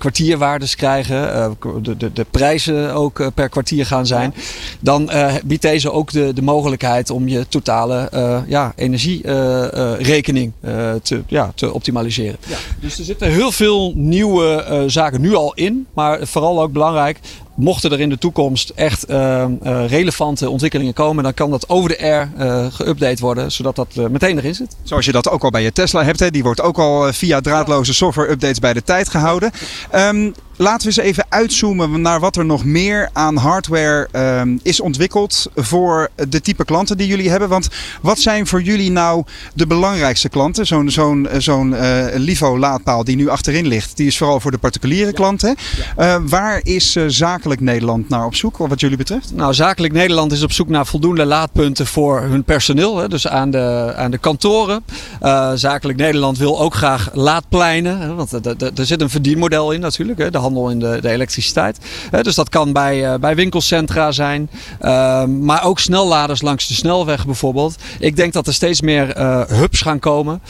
krijgen. eh, de, de, de prijzen ook eh, per kwartier gaan zijn. Dan eh, biedt deze ook de, de mogelijkheid om je totale eh, ja, energierekening eh, te, ja, te optimaliseren. Dus er zitten heel veel nieuwe eh, zaken nu al in. Maar vooral ook belangrijk. Mochten er in de toekomst echt eh, eh, relevante ontwikkelingen komen, dan kan dat over de air eh geüpdate worden, zodat dat meteen erin zit. Zoals je dat ook al bij je Tesla hebt. Hè. Die wordt ook al via draadloze software updates bij de tijd gehouden. Ehm, laten we eens even uitzoomen naar wat er nog meer aan hardware ehm, is ontwikkeld voor de type klanten die jullie hebben. Want wat zijn voor jullie nou de belangrijkste klanten? Zo'n zo'n zo'n eh, Livo laadpaal die nu achterin ligt, die is vooral voor de particuliere klanten. Eh, waar is eh, zakelijk zakelijk Nederland naar op zoek, wat jullie betreft? Nou, zakelijk Nederland is op zoek naar voldoende laadpunten voor hun personeel. Hè, dus aan de, aan de kantoren. Uh, zakelijk Nederland wil ook graag laadpleinen. Hè, want er zit een verdienmodel in natuurlijk. Hè, de handel in de, de elektriciteit. dus dat kan bij, uh, bij winkelcentra zijn. Uh, maar ook snelladers langs de snelweg bijvoorbeeld. Ik denk dat er steeds meer hubs gaan komen.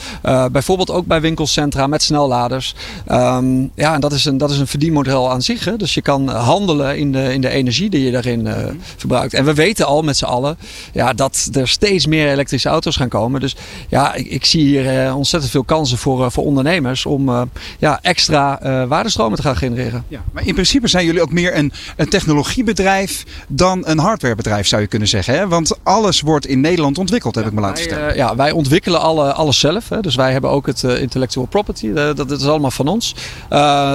bijvoorbeeld ook bij winkelcentra met snelladers. Um, ja, en dat is een, dat is een verdienmodel aan zich. Hè. Dus je kan handelen in de, in de energie die je daarin uh, verbruikt. En we weten al met z'n allen ja, dat er steeds meer elektrische auto's gaan komen. Dus ja, ik, ik zie hier uh, ontzettend veel kansen voor, uh, voor ondernemers om ja, extra waardestromen te gaan genereren. Ja, maar in principe zijn jullie ook meer een, een technologiebedrijf dan een hardwarebedrijf, zou je kunnen zeggen. Hè? Want alles wordt in Nederland ontwikkeld, heb ja, ik me laten vertellen. ja, wij ontwikkelen alle, alles zelf. Hè? Dus wij hebben ook het intellectual property. dat, dat is allemaal van ons.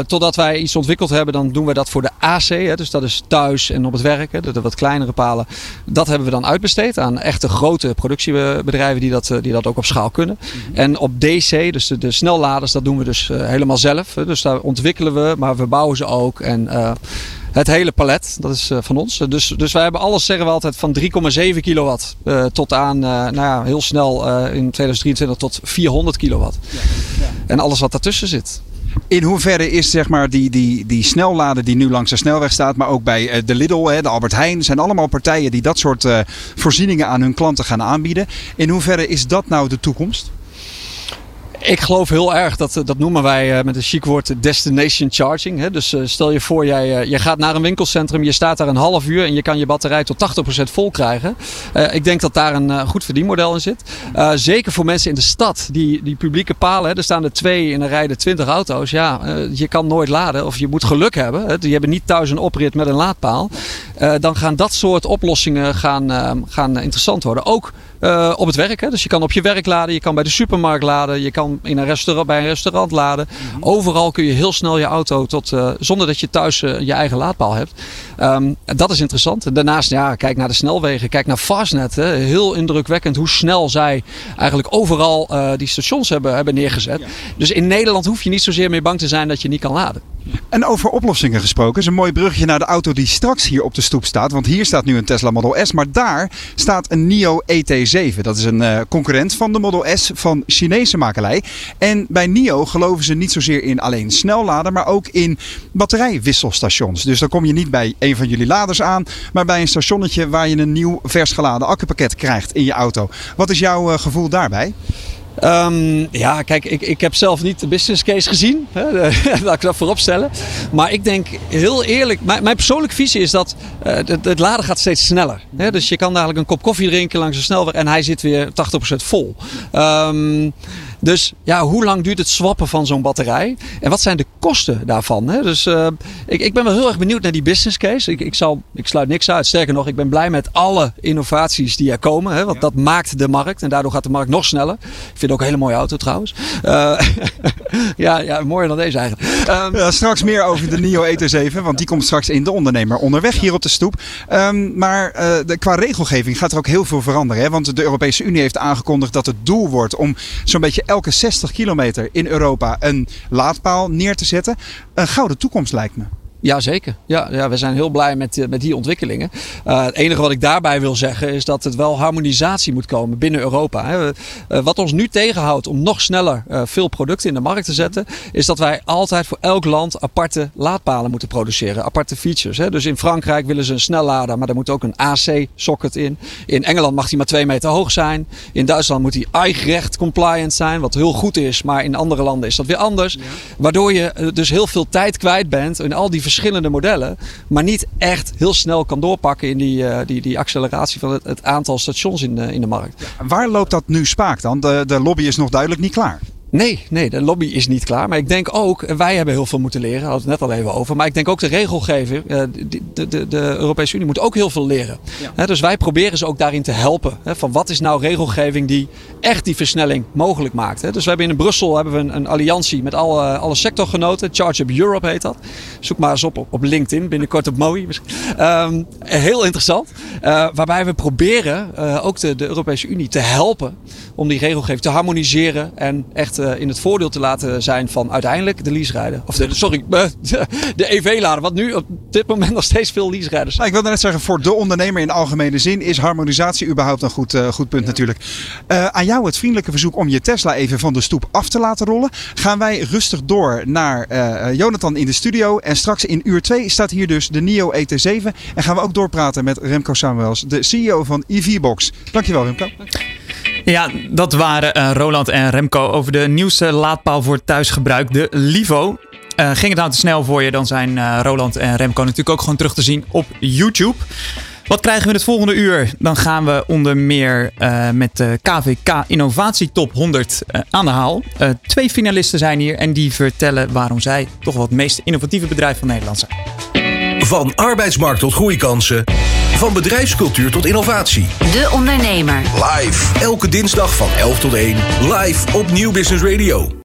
totdat wij iets ontwikkeld hebben, dan doen we dat voor de AC. Hè? Dus dat is thuis en op het werk. Hè? De, de wat kleinere palen. Dat hebben we dan uitbesteed aan echte grote productiebedrijven die dat, die dat ook op schaal kunnen. Mm-hmm. En op DC, dus de, de, snelladers, dat doen we dus uh, helemaal zelf. Hè? Dus daar ontwikkelen we, maar we bouwen ze ook. En het hele palet, dat is van ons. Dus, dus wij hebben alles, zeggen we altijd, van 3,7 kilowatt tot aan, nou ja, heel snel in 2023 tot 400 kilowatt. Ja, ja. En alles wat daartussen zit. In hoeverre is zeg maar, die, die, die snellader die nu langs de snelweg staat, maar ook bij uh, de Lidl, de Albert Heijn, zijn allemaal partijen die dat soort uh, voorzieningen aan hun klanten gaan aanbieden. In hoeverre is dat nou de toekomst? Ik geloof heel erg, dat, dat noemen wij met een chic woord destination charging. Dus stel je voor, jij, je gaat naar een winkelcentrum, je staat daar een half uur en je kan je batterij tot 80% vol krijgen. Ik denk dat daar een goed verdienmodel in zit. Zeker voor mensen in de stad, die, die publieke palen. Er staan er twee en er rijden 20 auto's. Ja, je kan nooit laden of je moet geluk hebben. Hè? Je hebt niet thuis een oprit met een laadpaal. dan gaan dat soort oplossingen gaan, gaan interessant worden. Ook uh, op het werk. Hè? Dus je kan op je werk laden, je kan bij de supermarkt laden, je kan in een restaurant, bij een restaurant laden. Mm -hmm. Overal kun je heel snel je auto tot, uh, zonder dat je thuis uh, je eigen laadpaal hebt. Um, dat is interessant. Daarnaast, ja, kijk naar de snelwegen, kijk naar Fastnet. Hè? Heel indrukwekkend hoe snel zij eigenlijk overal die stations hebben, hebben neergezet. Ja. Dus in Nederland hoef je niet zozeer meer bang te zijn dat je niet kan laden. En over oplossingen gesproken, is een mooi bruggetje naar de auto die straks hier op de stoep staat. Want hier staat nu een Tesla Model S, maar daar staat een NIO ET7. Dat is een uh, concurrent van de Model S van Chinese makelij. En bij NIO geloven ze niet zozeer in alleen snelladen, maar ook in batterijwisselstations. Dus dan kom je niet bij een van jullie laders aan, maar bij een stationnetje waar je een nieuw vers geladen accupakket krijgt in je auto. Wat is jouw uh, gevoel daarbij? Um, ja, kijk, ik, ik heb zelf niet de business case gezien. Hè, laat ik dat voorop stellen. Maar ik denk heel eerlijk, mijn, mijn persoonlijke visie is dat uh, het, laden gaat steeds sneller. Hè? Dus je kan eigenlijk een kop koffie drinken langs de snelweg en hij zit weer 80% vol. Um, dus ja, hoe lang duurt het swappen van zo'n batterij? En wat zijn de kosten daarvan? Hè? Dus uh, ik, ik ben wel heel erg benieuwd naar die business case. Ik, ik, zal, ik sluit niks uit. Sterker nog, ik ben blij met alle innovaties die er komen. Hè? Want ja. dat maakt de markt. En daardoor gaat de markt nog sneller. Ik vind het ook een hele mooie auto trouwens. Uh, ja, ja, mooier dan deze eigenlijk. Um, ja, straks meer over de NIO ET7. Want die komt straks in de ondernemer onderweg hier op de stoep. Um, maar uh, de, qua regelgeving gaat er ook heel veel veranderen. Hè? Want de Europese Unie heeft aangekondigd dat het doel wordt om zo'n beetje elke 60 kilometer in Europa een laadpaal neer te zetten. Een gouden toekomst lijkt me. Jazeker. Ja, ja, we zijn heel blij met, met die ontwikkelingen. Uh, het enige wat ik daarbij wil zeggen is dat het wel harmonisatie moet komen binnen Europa. Hè. Uh, wat ons nu tegenhoudt om nog sneller uh, veel producten in de markt te zetten, is dat wij altijd voor elk land aparte laadpalen moeten produceren. Aparte features. Hè. Dus in Frankrijk willen ze een snellader, maar daar moet ook een AC-socket in. In Engeland mag die maar twee meter hoog zijn. In Duitsland moet die eigen compliant zijn, wat heel goed is, maar in andere landen is dat weer anders. Ja. Waardoor je dus heel veel tijd kwijt bent in al die verschillende modellen, maar niet echt heel snel kan doorpakken in die, uh, die, die acceleratie van het, het, aantal stations in de, in de markt. Waar loopt dat nu spaak dan? De, de lobby is nog duidelijk niet klaar. Nee, nee, de lobby is niet klaar. Maar ik denk ook, wij hebben heel veel moeten leren. Daar hadden we het net al even over. Maar ik denk ook de regelgever, de, de, de, de Europese Unie moet ook heel veel leren. Ja. dus wij proberen ze ook daarin te helpen. Van wat is nou regelgeving die echt die versnelling mogelijk maakt. Dus we hebben in Brussel hebben we een, een alliantie met alle, alle sectorgenoten. Charge Up Europe heet dat. Zoek maar eens op op LinkedIn, binnenkort op MOI. Um, heel interessant. Uh, waarbij we proberen uh, ook de, de Europese Unie te helpen om die regelgeving te harmoniseren en echt eh, in het voordeel te laten zijn van uiteindelijk de leaserijder. Of de, sorry, de, de EV-lader. Wat nu op dit moment nog steeds veel leaserijders Nou, ik wilde net zeggen, voor de ondernemer in algemene zin is harmonisatie überhaupt een goed, eh, goed punt natuurlijk. Eh, aan jou het vriendelijke verzoek om je Tesla even van de stoep af te laten rollen. Gaan wij rustig door naar eh, Jonathan in de studio. En straks in uur 2 staat hier dus de NIO ET7. En gaan we ook doorpraten met Remco Samuels, de CEO van EVBox. Dankjewel Remco. Ja, dat waren eh, Roland en Remco over de nieuwste laadpaal voor thuisgebruik, de Livo. Eh, ging het nou te snel voor je, dan zijn eh, Roland en Remco natuurlijk ook gewoon terug te zien op YouTube. Wat krijgen we het volgende uur? Dan gaan we onder meer met de KVK Innovatie Top 100 eh, aan de haal. Twee finalisten zijn hier en die vertellen waarom zij toch wel het meest innovatieve bedrijf van Nederland zijn. Van arbeidsmarkt tot groeikansen. Van bedrijfscultuur tot innovatie. De Ondernemer. Live. Elke dinsdag van 11 tot 1. Live op Nieuw Business Radio.